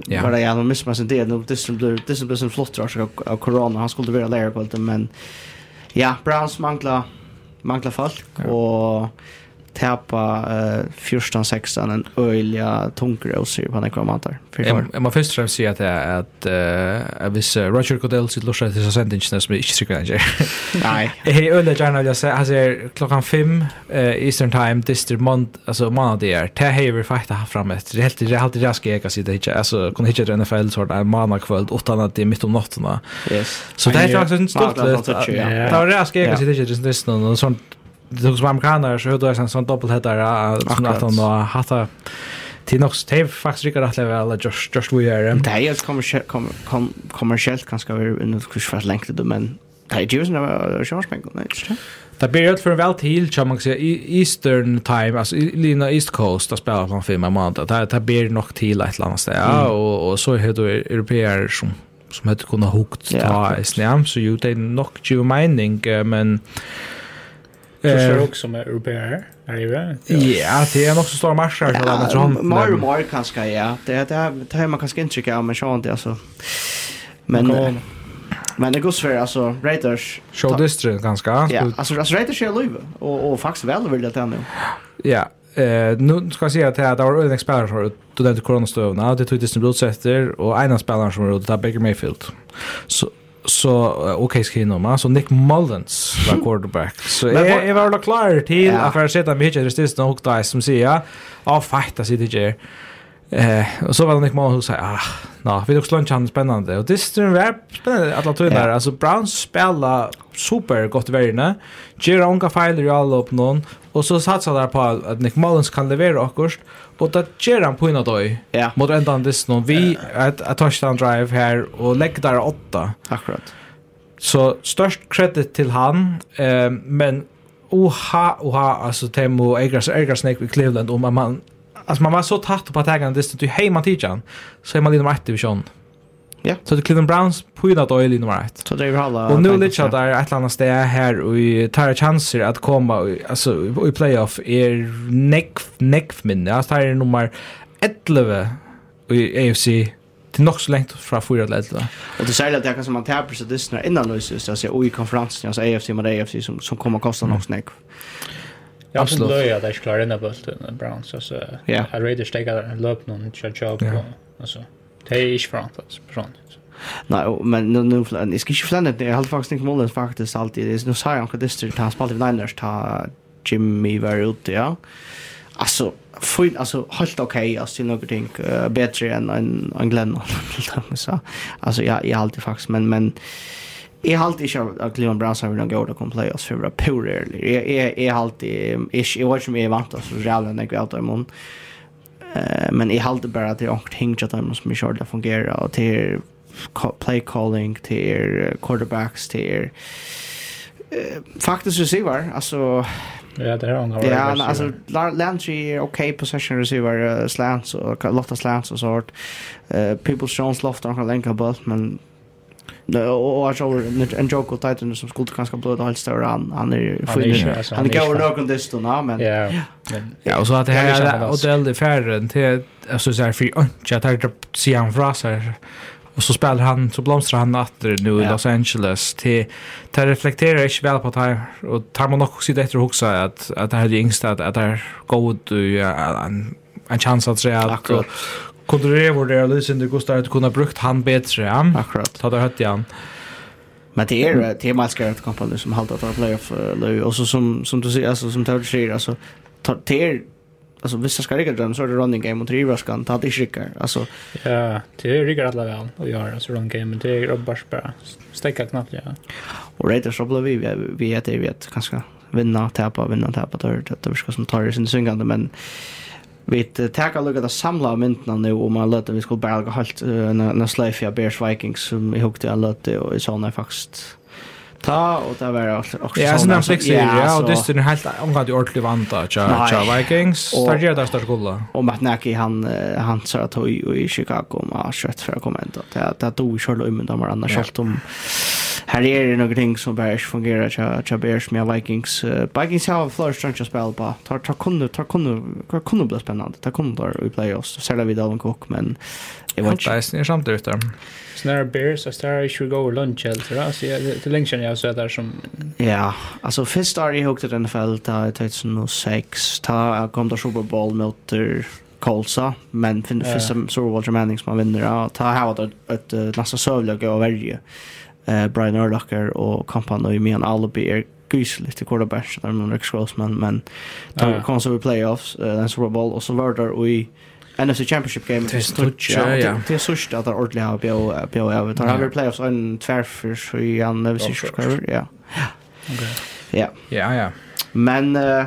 Ja. Bara jag har missat sin del. Distro blir, distro blir en flott rush av, av corona. Han skulle vara layer quality men ja, Browns manglar manglar folk och tappa uh, 14-16 en öliga tungroser på några månader. Jag måste först främst säga att att uh, hvis Roger Goodell sitt lusha till sändningen som är inte tycker jag. Nej. Jag är öliga gärna vill jag säga. Han säger alltså klockan 5 Eastern time this month alltså månad det är. Det har vi faktiskt haft fram ett helt det alltid jag ska jag sitta hit alltså kunde hitta den NFL så en månad kväll utan att det är mitt om natten. Yes. Så det är faktiskt en stolt. Det var det jag ska jag sitta hit just nu och sånt det som amerikaner så hade jag en sån doppelheadare som att han har haft till något det är faktiskt riktigt att leva alla just just we are det är ett kommersiellt kommersiellt kanske vi nu kurs för längre då men det är ju såna chargepengar nej Det blir ut för en väl till kan man säga Eastern time alltså Lina East Coast att spela på fem månader. Det det blir nog till ett eller annat ställe ja, och och så är det europeer som som hade kunnat hukt ta i snäm så ju det är nog ju mening men Tror också med europeer här ju. Ja, det är nog så stora matcher så där mer och mer kanske ja. Det är det det man kanske inte av, men sånt alltså. Men Men det går så alltså Raiders show district ganska. Ja, alltså alltså Raiders är löv och och faktiskt väl vill det ändå. Ja, Eh, nu ska jag säga att det var en expert för då den coronastövna, det tog det som blodsätter och av spelarna som var ute där Baker Mayfield. Så så ok skriva man så Nick Mullins var quarterback. Så jag var då klar till att för att sätta mig i resist och där som säger ja, fighta sig det Eh och så var det Nick Mullins som sa ah Nå, vi tog slunch han spännande. Och det är var spännande alla tror där. Alltså Browns spelar super gott i världen. Ger onka filer i alla upp någon och så satsar där på att Nick Mullins kan leverera akkurst. Och det ger han på en dag. Ja. Mot ändan dess någon vi ett ett touchdown drive här och lägger där åtta. Akkurat. Så störst credit till han eh men oha oha alltså Temo Egras Egras Snake i Cleveland om man alltså man var så tatt på att ägaren det stod ju hej man så är man lite mer aktiv i. Ja. Så det Cleveland Browns på ju att oil nummer ett. Så det är alla. Och nu lite att där ett annat steg här och tar chanser att komma alltså i playoff är neck neck minne. Alltså här är nummer 11 i AFC till något nog så långt från fyra till elva. Och det säger att det kan som man täpper sig snar innan nu så att säga och i konferensen alltså AFC med AFC som, som kommer att kosta mm. nog snäck. Jag har blöja där jag klarar den bulten Browns alltså. Ja. Jag raider stega en löp någon chat kör jobb alltså. Det är inte front alltså front. Nej, men nu nu jag ska inte flänna det. Jag har faktiskt inte målen faktiskt alltid. Det är nu så här om Kadister tar spalt i Niners ta Jimmy var ute, ja. Alltså fin alltså helt okej okay, alltså något ting uh, bättre än en en Glenn så. Alltså jag jag har alltid faktiskt men men Jag har alltid ikke at Cleveland Browns har vært någon goda kom playoffs för att pura eller. Jag Jeg jag har alltid jeg vet ikke om jeg er vant oss Real när jag åt imorgon. Eh men jeg har alltid bare bara att jag har hängt att dem som ikke jag körde fungera och till play calling till quarterbacks till faktisk receiver altså... Ja, det är han. Ja, alltså Landry är okej possession receiver uh, slants och Lotta slants och sånt. Uh, people Jones loftar han länka bult men och jag tror en joke och Titan som skulle kanske bli det helt större han han är fin han går nog under stund men ja ja. och så att det här och det är till alltså så här för jag tar se han fraser och så spelar han så blomstrar han åter nu i Los Angeles till till reflekterar inte väl på det och tar man också sitt efter också att att det här är yngst att att det går ut en chans att säga att kunde det vara det Lysen det kostar att kunna brukt han bättre. Ja? Akkurat. Ta det hött igen. Men det är det är man ska kompani som hålla att playoff eller och så som som du säger alltså som tar sig alltså tar till alltså vissa ska rigga dröm så är det running game och Rivers ska ta det skickar alltså ja det är riggar alla väl och gör alltså running game men det är robbars bara stäcka knappt ja och Raiders så blev vi vi heter vi vet kanske vinna tappa vinna tappa där det ska som tar det sin syngande men vi tar lukka det samla myndna nu om man løte vi skulle bare halt en sløyfja Bears Vikings som vi hukte jeg løte og i sånne faktisk ta och det var också Ja, sen Netflix ja, och det är helt omgående ordentlig vanta cha Tja Vikings. Där gör det största gulla. Och Matt Nagy han han sa att i Chicago och kött för att komma ändå. Det det tog ju själva men de var annars helt om här är det några ting som bara inte fungerar tja, tja Bears med Vikings. Uh, Vikings har flera strange spel på. Tar, tar kunde, tar kunde, tar kunde bli spännande. Tar kunde där i playoffs. Särskilt vi Alan Cook, men jag vet inte. Det är samtidigt där. Så när Bears, jag snarare inte gå över lunch eller så. Alltså, Det är länge sedan jag såg där som... Ja, alltså först har jag högt i NFL, ta 2006, ta kom där Super Bowl mot Colsa, men finns det som Super Bowl-tremaning som man vinner. Ta här var det ett nästan sövliga och värre eh, Brian Urlacher og kampanjen i Mian Alibi er gysligt i quarterback där någon Rex men men tar kom så i playoffs uh, den Super Bowl och så var där i NFC Championship game. Det är ja det är så att det ordentligt har på på över tar han playoffs en tvärför så i han NFC vi syns ja. Ja. Ja ja. Men uh,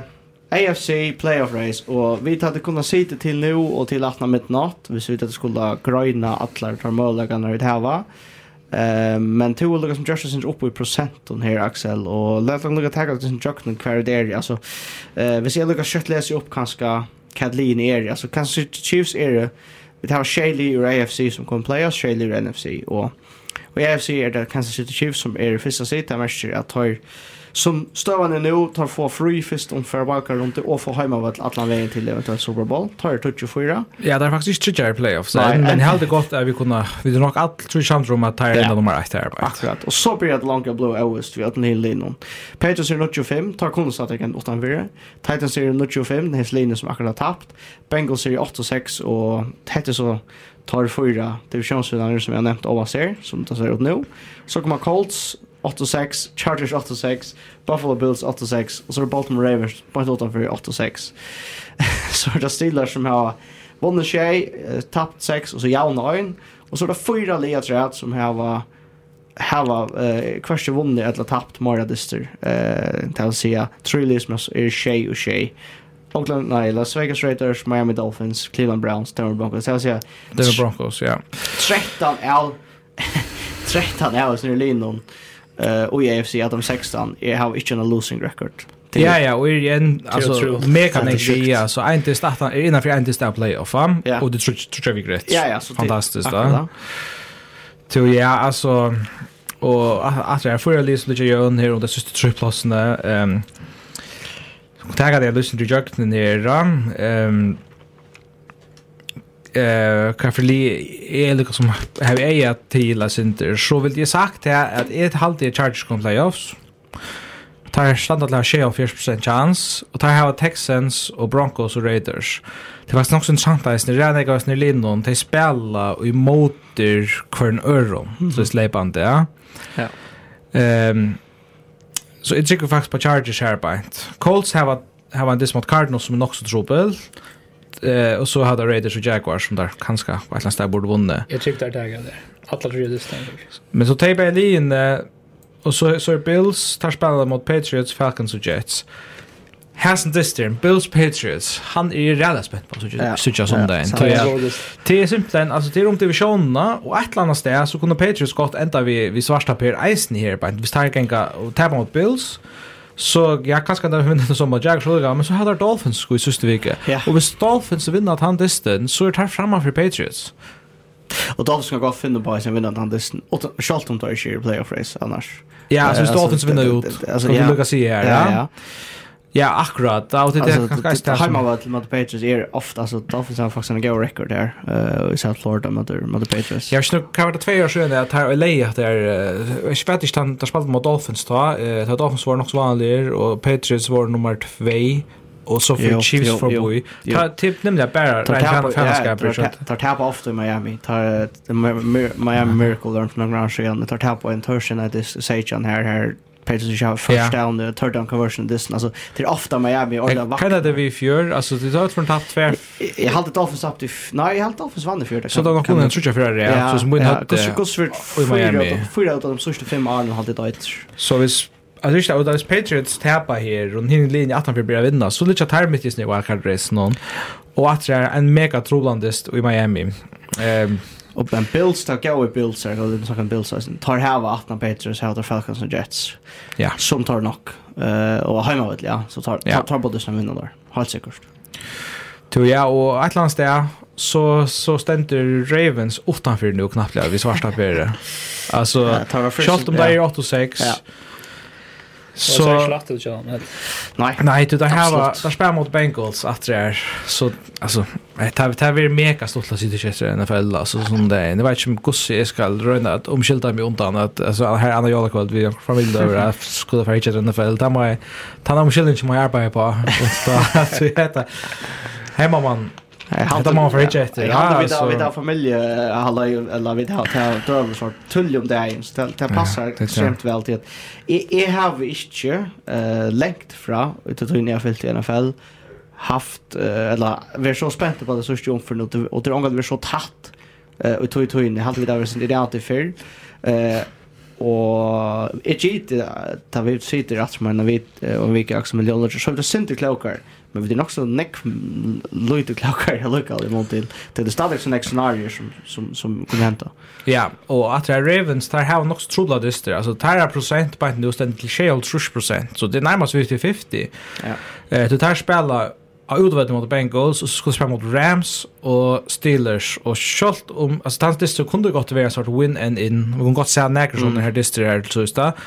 AFC playoff race och vi hade kunnat se det till nu och till 18 midnatt vi såg att det skulle gröna alla de möjligheterna vi hade Eh men två olika som Joshua syns uppe i procenten här Axel och låt dem lukka tagga till sin jocken kvar där alltså eh vi ser lugga skött läs upp kanske Kathleen är alltså kanske Chiefs är vi tar Shaley ur AFC som kommer play oss Shaley ur NFC och och AFC är det kanske Chiefs som är första sidan matcher att ta som støvande nu tar få fri fist om för bakar runt och få hemma vart alla vägen till eventuellt Super Bowl tar det 24. Ja, det är faktiskt inte tjär playoffs. Men men helt gott att vi kunde vi det nog allt tror chans om att ta en nummer ett här bara. Akkurat. Och så blir det långa blå August vi att ni hela innan. Patriots är 25 tar konstant att en utan vidare. Titans är nog 25 den här linjen som akkurat tappt. Bengals är 8 och 6 och hette så tar fyra divisionsvinnare som jag nämnt av oss här, som det ser ut nu. Så kommer Colts 8-6, Chargers 8-6, Buffalo Bills 8-6, og så er det Baltimore Ravens på en låten for 8-6. så er det Steelers som har vunnet tjej, tappt 6, og så javna øyn, og så er det fyra lia træt som har hava eh kvart vunnit eller tapt Mara Dister eh till säga Trillismas er Shay og Shay Oakland nei Las Vegas Raiders Miami Dolphins Cleveland Browns Denver Broncos till säga Denver Broncos ja. 13 L 13 L snurr linon uh, och i AFC att de 16 är har inte en losing record. Till, ja ja och är en alltså mega ja, så en till starta är innan för en till start playoff fam ja. och det tror jag vi grejt ja ja så fantastiskt då Så ja alltså och att jag förra lyssnade till Jön här och det sista tre platserna ehm um, Och tackar det lyssnar till jöknen nere. Ehm um, eh kanske li är det som har jag till center så vill jag sagt det att ett halvt i charge kom playoffs tar av 40% chans och tar här Texans och Broncos och Raiders. Det var också en chans där när jag går snur linjen till spela och i motor kvarn öron så släpande ja. Ja. Ehm så jag tycker faktiskt på Chargers här på. Colts har har en diss mot Cardinals som är också trubbel. Eh och så hade Raiders och Jaguars som där kanske på ett ställe borde vunnit. Jag tyckte där dagen där. Alla tre det. Men så tar jag in och så så Bills tar spelar mot Patriots, Falcons och Jets. Hasn't this term, Bills Patriots. Han är redan spänd på Sucha Sunday. Det är simpelthen, alltså det är om divisionerna och ett annat ställe så kunde Patriots gått ända vi, vi svarta per eisen här. Hvis tar gänga och tävla mot Bills. Så jag kanske kan vinna det som att jag skulle men så hade Dolphins sko i sista veckan. Ja. Och hvis Dolphins vinner att han distan, så är det här framme för Patriots. Och Dolphins ska gå och finna på sin vinnande disten. Och Charlton om tar i playoff race annars. Ja, så hvis Dolphins vinner ut. Alltså, ja. Ska vi lukka sig här, ja. ja. Ja, akkurat. Alltså det är hemma till mot Patriots är ofta Alltså, Dolphins har faktiskt en go record där eh i South Florida mot mot Patriots. Jag vet inte, kan vara två år sedan att här LA att det är... Jag vet inte där spelat mot Dolphins då. Eh att Dolphins var nog så vanliga och Patriots var nummer två. och så för Chiefs för boy. Ta typ nämligen bara Ryan Fanskap så. Tar tappa ofta i Miami. Tar Miami Miracle learn från Grand Shan. Tar tappa en törsen att det säger han här här Patriots inte har first down och third down conversion this Alltså det är ofta Miami ordentligt vackert. Kan det vi fjör? Alltså det har från tapp tvär. Jag hade ett offens upp till... Nej, jag hade ett offens vann i fjör. Så då har kunnat tror för det. Ja, så som vi hade... Ja, Gossford fyra av de största fem åren hade det ett. Så vi... Alltså just det, att Patriots tappar här och hinner linje att han vill börja vinna. Så lite tarmigt just nu i wildcard-racen. Och att det är en mega trolandest i Miami. Ehm... Och ben Bills tar gå i Bills här, det snackar om Bills så Tar häva 18 Patriots, här tar Falcons och Jets. Ja. Som tar nog. Eh och hemma vet ja, så tar tar, tar både som vinner där. Helt säkert. Tror ja och Atlanta där så så ständer Ravens utanför nu knappt vi svarta på det. Alltså, ja, om det är 8-6, Ja Så det är slakt det jag. Nej. Nej, det där här var där spelar mot Bengals at det er så altså det har det har varit mega stolt att sitta i Chester NFL alltså som det er. Det vet ikke om Gussi jeg skal røyne at omskilta meg undan at altså her Anna jag vi vi familj over at skulle för Chester NFL Da må jeg ta någon skillnad som jag arbetar på och så att heter hemma man Hade man för ett Ja, hade vi har vi har familj alla eller vi där där där sort tull om det är så det passar extremt väl till. Jag har inte eh lekt fra ut att jag fyllt i NFL haft eller vi är så spända på det så stjom för något och det ångat vi så tatt eh och tog tog in hade vi där sen det alltid för eh och ett git där vi sitter att man vi och vi också miljoner så det synte klokar. Eh men vi är också näck lite løyde jag jeg i mån till till det stadigt sånne scenario som, som, som kunne hända. Ja, og at det er Ravens der har nok så trolig dyster altså der er prosent på en utstand til 60 prosent. Så det er nærmest 50-50 ja. eh, du tar spela av utvært mot Bengals, og så ska spela mot Rams og Steelers, og selv om, altså, hans distri kunne godt være en sort win and in, vi kan godt se nekker sånne her distri her til Søstad,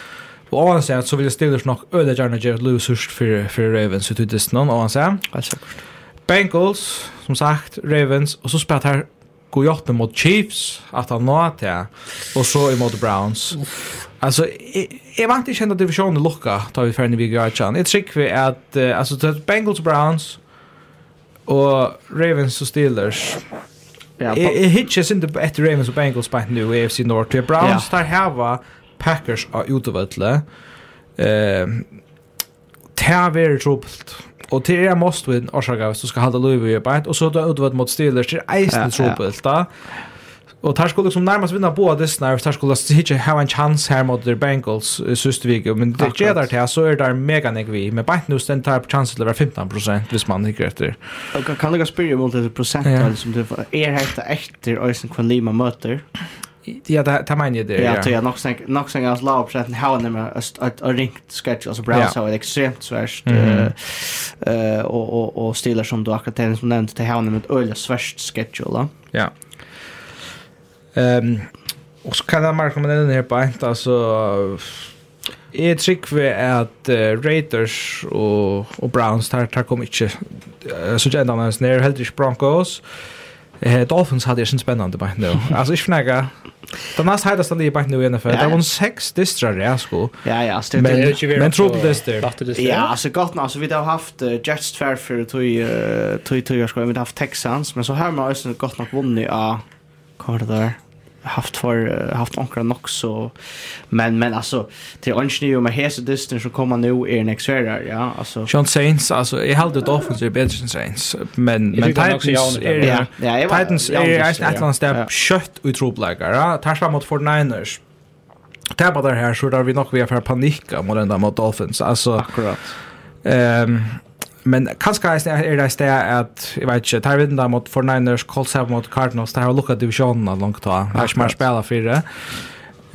Og ovan så vil Steelers nok øde gjerne gjøre et løsurs for, for Ravens ut i Disney, ovan. Helt sikkert. Bengals, som sagt, Ravens, og så spiller her gojotne mot Chiefs, at han nå til, og så imot Browns. Alltså är man inte kända divisionen lucka tar vi för en video att. Det trick vi att alltså Bengals Browns och Ravens och Steelers. Ja, hitches inte på ett Ravens och Bengals på nu AFC North. Browns tar hava Packers av utevøtle, eh, det er veldig. Og til er must win orsaka hvis du skal halda Louis i arbeid, og så du er mot Steelers, det er eisen trubbelt da. Og tar skulle liksom nærmast vinna på av Disney, og tar skulle ikke ha en chans her mot der Bengals i søste vike, men det gjør der til, så er det mega nek vi, men bare nu stendt tar på til å være 15% hvis man ikke etter. Og kan du spyrja spyrre mot det prosentet, som du er helt ættir og som kvann lima møter? Ja, det det menar jag det. Ja, jag nog sen nog sen jag slår upp att hur nämma att ringt sketch alltså browser har extremt svårt eh och och och stilar som du akkurat som nämnt till hur nämma ett öle svårt sketch då. Ja. Ehm och så kan jag marka med den här på inte alltså Jeg trykker at uh, Raiders og, og Browns tar, tar kom ikke uh, så gjerne hans ned, heller Broncos. Uh, Dolphins hadde jeg sin spennende bare nå. altså ikke for Den näst hetaste lige bara nu i NFL. Det var en sex distrar i sko. Ja, ja. Alltså, men det men triple distrar. Ja, alltså gott alltså vi har haft uh, Jets tvär för tog uh, tog tog jag ska vi har haft Texans men så här med Ösen gott nog vunnit av uh, vad det där? haft för haft ankra nog så men men alltså till Ange ju med Hesse distance som kommer nu är next extra ja alltså John Saints alltså jag hade det offensive bättre än Saints men men Titans är ja Titans är ett annat step kött ut troplägare ja. tar fram mot 49ers Tabbar där här så där vi nog vi har panik mot den där mot Dolphins alltså akkurat. Ehm men kanskje er det sted at, jeg vet ikke, tar vi den da mot 49ers, Colts her mot Cardinals, det har lukket divisjonen langt da, det er ikke mer spiller for det.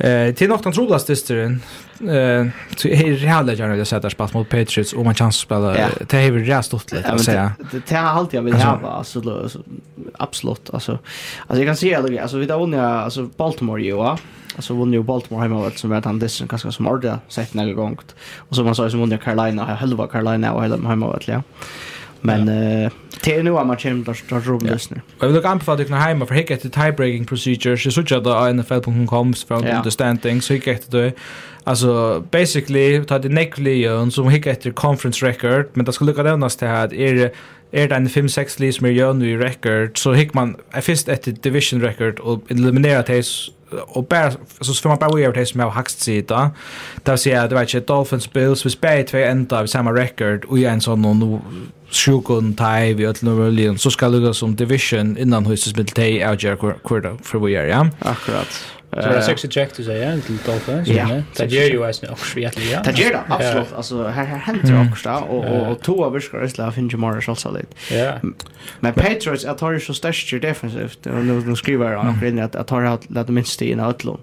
Eh, till något antrolla stysteren. Eh, så är det härligt gärna att sätta spalt mot Patriots om man chans att spela det är ju rätt stort lite att säga. Det har alltid jag vill ha alltså absolut alltså alltså jag kan se alltså alltså vi där vunnit alltså Baltimore ju va. Alltså vunnit ju Baltimore hemma som vet han det ganska som ordentligt sett några gånger. Och så man sa ju som vunnit Carolina, halva Carolina och hela hemma ja. Men eh det är nu man känner där där roligt nu. Jag vill också anbefalla dig när hemma för hicket till tie breaking procedures så så där NFL.com från understanding så hicket det alltså basically ta det neckly som hicket till conference record men det skulle kunna nämnas till att är er det en 5-6 li som er gjønne i record, så hikk man først etter division record og eliminerer det og bare, så får man bare over det som jeg har hakst sida. Det vil si at, du vet ikke, Dolphins Bills, hvis bare tve enda av samme record, og en sånn noen sjukon tai vi öll nummer lion så ska lukka som division innan huset mitt tei avgjer kurda för vi är ja. Akkurat Så det är sex check du säger till Dolphins. Ja, det gör ju ens också rätt ja. Det gör det absolut. Alltså här här händer också där och och två överskar Isla Finch mer också lite. Ja. Men Patriots att tar ju så starkt defensivt och nu nu skriver jag också in att att har haft det minst i en outlån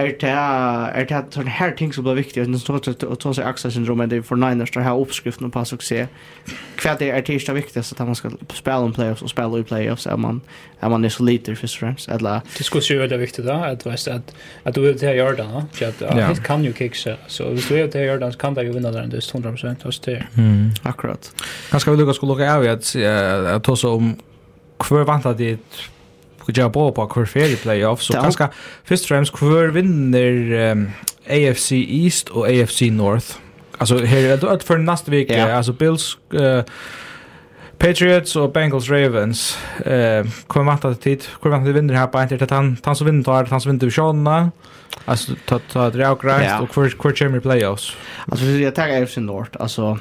er det er det sånne her ting som blir viktig, og så tar seg Axel-syndromet, det er for Niners, det her oppskriften på suksess. Hva det er det viktigste at man skal spille om playoffs og spille i playoffs, er man, er man er så lite, først og fremst, eller... Det skulle jo veldig viktig da, at, at, at du vill til Jordan gjøre det, at ja. det kan jo kicks så hvis du er til Jordan så kan det jo vinne den, det er 100% hos det. Mm. Akkurat. Kanskje vi lukker skulle lukke av i at, at, at, at, om at, at, at, vi gjør på på hver ferie playoff, så kanskje først og fremst hver vinner um, AFC East og AFC North. Alltså här är det for neste vecka, yeah. alltså Bills uh, Patriots och Bengals Ravens. Eh, kommer vant att tid, kommer vant att vinner här på en till han han som vinner tar han som vinner divisionerna. Alltså ta ta det och grejt och kvar kvar champion playoffs. Alltså jag tar AFC North, alltså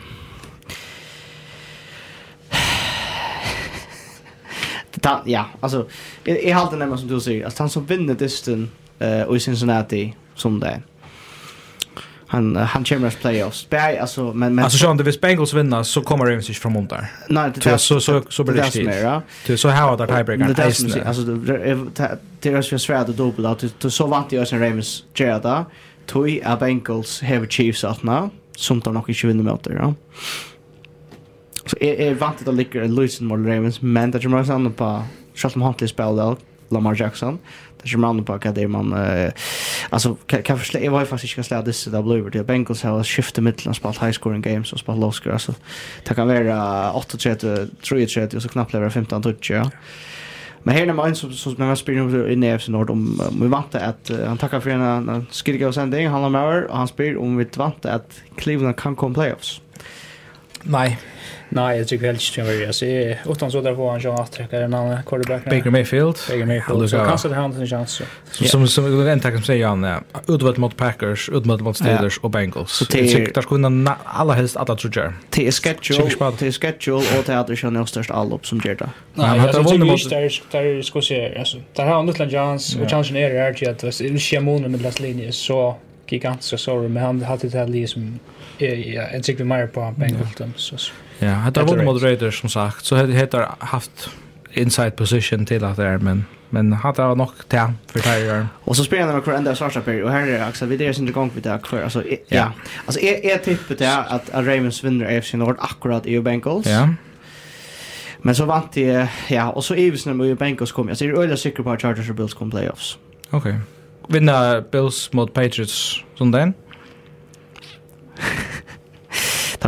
ta, ja, alltså jag, jag har nämligen som du säger, alltså han som vinner dysten eh uh, i Cincinnati som det han han kommer playoffs. Bär alltså men men alltså Sean det vis Bengals vinner så kommer Ravens inte från där. Nej det är så så så blir det shit. Det så här att tiebreaker. Det är alltså det är så svårt att dubbla att du så vant jag sen Ravens Gerda. Tui a Bengals have Chiefs att nu som de nog inte vinner mot det. Ja. Så är är vant att ligga en Lucian mot Ravens, men det kommer också på Charles Huntley spelar Lamar Jackson. Det kommer an på vad det man alltså kan kan förslä jag var faktiskt inte släda det där blue det Bengals har skiftat mellan spalt high scoring games och spalt low score alltså det kan vara 8-3 3-3 och så knappt lever 15 touch ja. Men här när man som som man spelar i NFC Nord om vi vant att han tackar för en skirga och sändning han har med och han spelar om vi vant att Cleveland kan komma playoffs. Nej. Nej, jag tycker helt inte vad jag ser. Utan så där får han chans att träcka en annan quarterback. Baker Mayfield. Baker Mayfield. Så kanske det han en chans. Som som en tack som säger han utvalt mot Packers, utvalt mot Steelers och Bengals. Så det tycker där skulle alla helst alla tror Till schedule, det till schedule och det att det känner störst all upp som Gerda. Nej, jag tycker mot där där ska se alltså. Där har han lite chans och chansen är där till att det är schemonen med last linje så gigantiska sorry, men han hade det här liksom ja, en tycker mer på Bengals så. Ja, det har varit moderator som sagt så det har haft inside position till att det är men men har det nog tän för det Och så spelar de med ända Sarsa Per och här är Axel är inte gång vid det kvar alltså ja. Alltså är är tippet det att Ravens vinner AFC Nord akkurat i Bengals. Ja. Men så vant de, ja, och så Eves när med Bengals kommer. Jag ser öliga säker på Chargers och Bills kommer playoffs. Okej. Okay. Vinna Bills mot Patriots som den?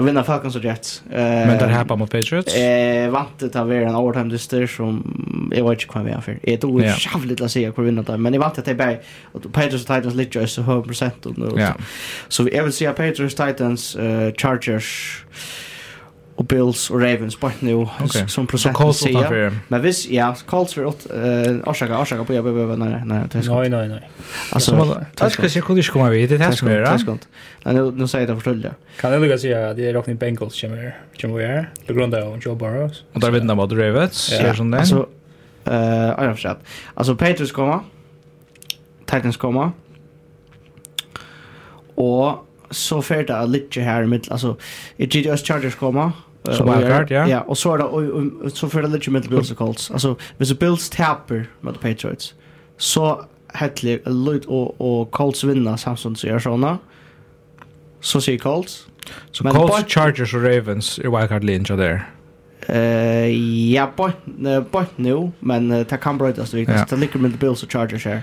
Han vinner Falcons och Jets. Eh, men där här mot Patriots? Eh, vant att vara en overtime dyster som jag vet inte vad vi har för. Jag tror yeah. jävligt att säga hur vinner det. Men jag vant att det är och Patriots och Titans lite så hög procent. Ja. Så jag vill säga Patriots, Titans, uh, Chargers och Bills och Ravens på nu okay. som procent så Colts säger. Men visst ja, Colts för åt eh orsaka orsaka på jag behöver nej nej det Nej nej nej. Alltså tack ska jag kunde komma vid det här ska göra. Nej nu nu säger det förtulla. Kan jag säga att det är Rockney Bengals som är som vi är på grund av Joe Burrows. Och där vet mot Ravens gör sån där. Alltså eh jag har förstått. Alltså Patriots komma Titans komma och så fer det litt her mitt altså i GDS Chargers kommer, Så bara kart, ja. Ja, och så är det, och så för det lite med Bills och Colts. Alltså, hvis Bills tapper med Patriots, så hettlig Lloyd och och Colts vinner Samson så gör såna. så ser Colts. Så so Colts, Chargers och Ravens er wildcard linja där. Eh, ja, på på nu, men uh, det kan brøytas, det ligger med Bills och Chargers her.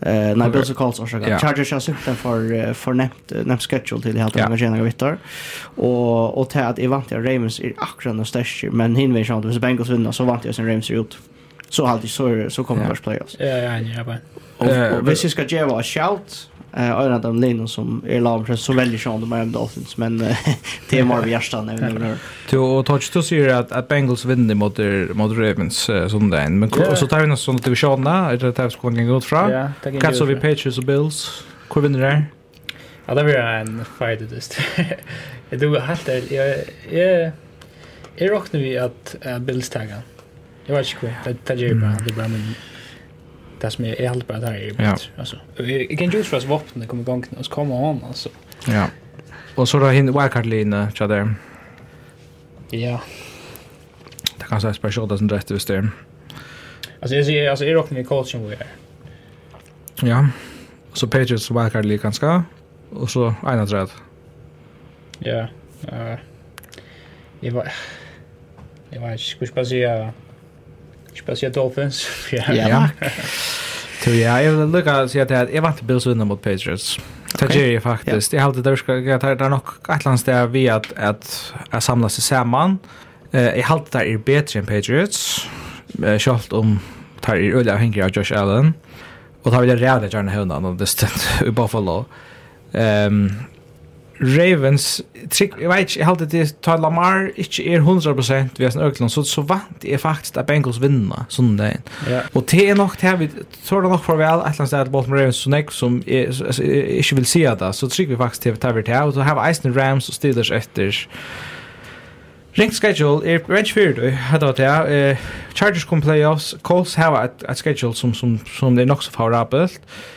Eh nej och Colts och sådär. Chargers har suttit för för nämnt nämnt schedule till helt andra gena vittar. Och och till att Evantia Ravens är akkurat den största men hinner vi att Bengals vinner så vant jag sen Ravens ut. Så alltid så så kommer det playoffs. Ja ja ja. Och vi ska ge oss shout Eh en av de linjerna som är lam så väldigt sjön de Miami Dolphins men det är mer vi gärstar när vi nu då och touch to ser att att Bengals vinner mot mot Ravens som den men så tar vi något sånt till där eller tar vi skolan gå kan kanske vi Patriots och Bills. Hur vinner där Ja, det blir en fight just. Det du har det jag, jag, är råknar vi att Bills tagga. Jag vet inte hur, det är bara, det bara men det som är helt bra där är bättre. Ja. Alltså, jag kan ju för oss vapnen kommer igång och så kommer hon alltså. Ja. Och så då hin wildcard linje så där. Ja. Det kan sägas special doesn't rätt över stern. Alltså jag ser alltså är rockning i coachen vi är. Ja. Så Patriots wildcard linje ganska och så ena träd. Ja. Eh. Uh, jag var Jag vet inte, skulle jag säga Speciellt Dolphins. Ja. Ja. Så ja, jag vill lucka säga att jag vant Bills vinna mot Patriots. Det gör jag faktiskt. Jag hade där ska jag ta där nog ett landstäv vi att att att sig samman. Eh jag hade där är bättre än Patriots. Eh schalt om tar i öliga hänger av Josh Allen. Och tar vi det rädda gärna hundan och det stöd i Buffalo. Ehm Ravens trick jag vet inte jag hade det till Lamar inte är 100% vi är Ökland så så vant är faktiskt att Bengals vinner där. Ja. Och det är nog det här vi tror det nog för väl att landet att Baltimore Ravens så näck som är inte vill se det så trick vi faktiskt till Taver till och så har Eisen Rams och Steelers efter Ring schedule är rent fair då hade det eh Chargers kom playoffs Colts have a schedule som som som det är nog så favorabelt. Eh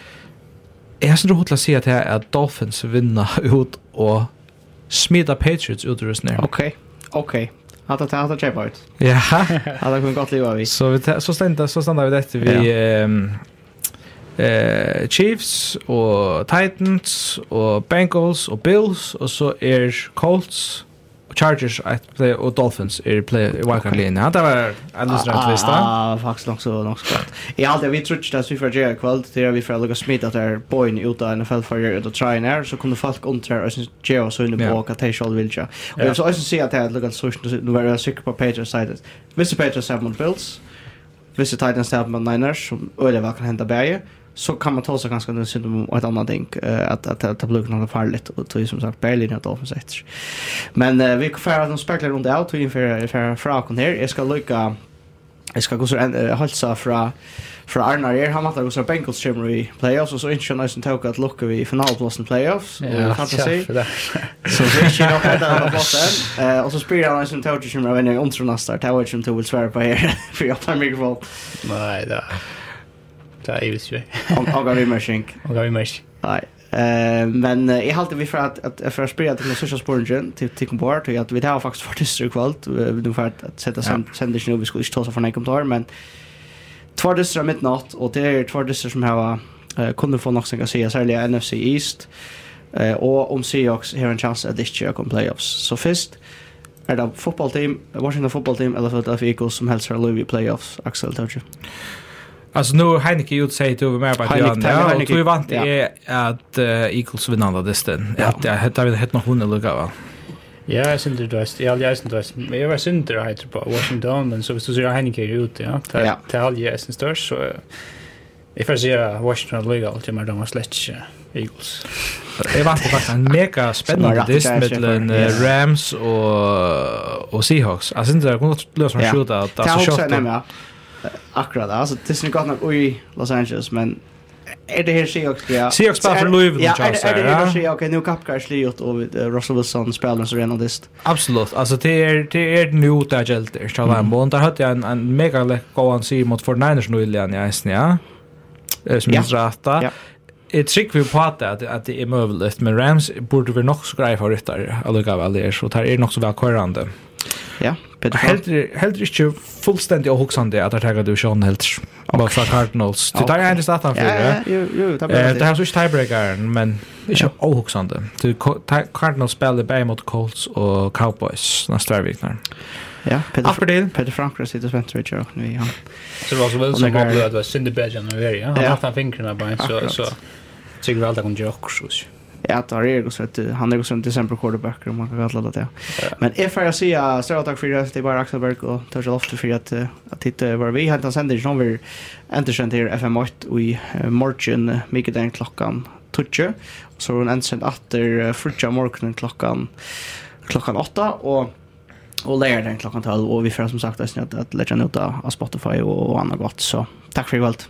Jeg synes det er til å si at jeg er Dolphins vinner ut og smida Patriots ut ur snir. Ok, ok. Hatta ta hatta chepa ut. Ja. Hatta kun gott leva vi. Så vi så ständer så stannar vi detta vi ehm eh Chiefs og Titans og Bengals og Bills og så er Colts Chargers ett play och Dolphins är play i wildcard linjen. Han var alldeles rätt tvist Ja, faktiskt nog så nog så. I allt vi tror inte att vi får göra kväll det är vi får lägga smit att där boyn av NFL för att och try när så kunde folk under och Geo så inne på att det skall vilja. Och jag så också se att det är lugnt så nu var jag säker på Patriots side. Visst Patriots har mot Bills. Visst Titans har mot Niners som öle vad kan hända bäge så kan man ta sig ganska den synd om ett annat tänk att att att blir något farligt och tror som sagt Berlin att tagit sig. Men vi kan att de speglar runt out och inför för fra kon här. Jag ska lucka Jag ska gå så en halsa fra fra Arnar er han matar så Bengals skimmer i playoffs och så inte nice and talk att lucka vi finalplatsen playoffs Ja, fantasi. Så det är ju nog att han bossen. Eh och så spelar han nice and talk skimmer av en omtrona nästa tower var ju som tog väl svära på här för jag tar mikrofon. Nej, det det är ju så. Och gav vi merching. Och vi merching. Nej. Eh men jag hållde vi för att att för att spela till social sporgen till till komport och att vi har faktiskt för det kvalt vi för att sätta sen sen det nu vi skulle ta så för en kommentar men två dystra mitt natt och det är två distrar som har kunde få något som kan säga särskilt NFC East eh och om Seahawks har en chans att det ska komma playoffs så först är det fotbollteam Washington football team eller Philadelphia Eagles som helst hälsar Louis playoffs Axel Dodge Alltså nu har Heineke gjort sig till över mer på Heineke. Ja, och tror vant är att Eagles vinner den distan. Ja, det heter väl heter nog hon eller vad. Ja, jag syns det dåst. Jag jag syns det Men jag var syns det heter på Washington men så visst så ser Heineke ut, ja. Det tal jag syns störst så Jag får säga Washington League alltid med de har slätt Eagles. Det var faktiskt en mega spännande dist mellan Rams och och Seahawks. Alltså inte det kunde lösa en shootout. Det har också nämligen. Akkurat, alltså det är gott nog i Los Angeles, men är det här Seahawks ja. Seahawks spelar för Louisville ja, Charles. Ja, är det här Seahawks? Okej, nu kapkar sliot och Russell Wilson spelar så redan dist. Absolut. Alltså det är det är nu där gällt är Charles mm. Bond. Där hade jag en en mega läck go on see mot 49ers nu igen i isen, ja. Som ja. rätta. Ja. Jag trykker vi på att det, at det är möjligt men Rams borde vi nok så greie favoritter, allukkavall er, så det är nog så velkørende. Mm. Ja, Peter Heldre heldre ikke fullstendig ohoksande att det tenker du Sean helt Bara för Cardinals. Du tar inte i staten for det. Jo, jo, det har så ikke tiebreakeren, men ikke Du Cardinals spiller bare mot Colts och Cowboys nästa vecka. Ja, Peter, Aperdil. Peter Franker sitter och väntar i kyrkan nu. igen. Så det var så väl som att det var Cindy Bedjan och Veria. Han har haft han fingrarna bara. Så, så tycker väl att han gör också att har Ergo så att han är också en december quarterback om man kan kalla det. Men if jag säger så tack för det det bara Axel Berg och tar sig ofta för att att titta var vi hade sänder som vi inte sent här FM8 och i morgon mycket den klockan 12 så hon sent efter frukta morgonen klockan klockan 8 och och lägger den klockan 12 och vi får som sagt att att lägga ut av Spotify och, annat gott. Så tack för allt.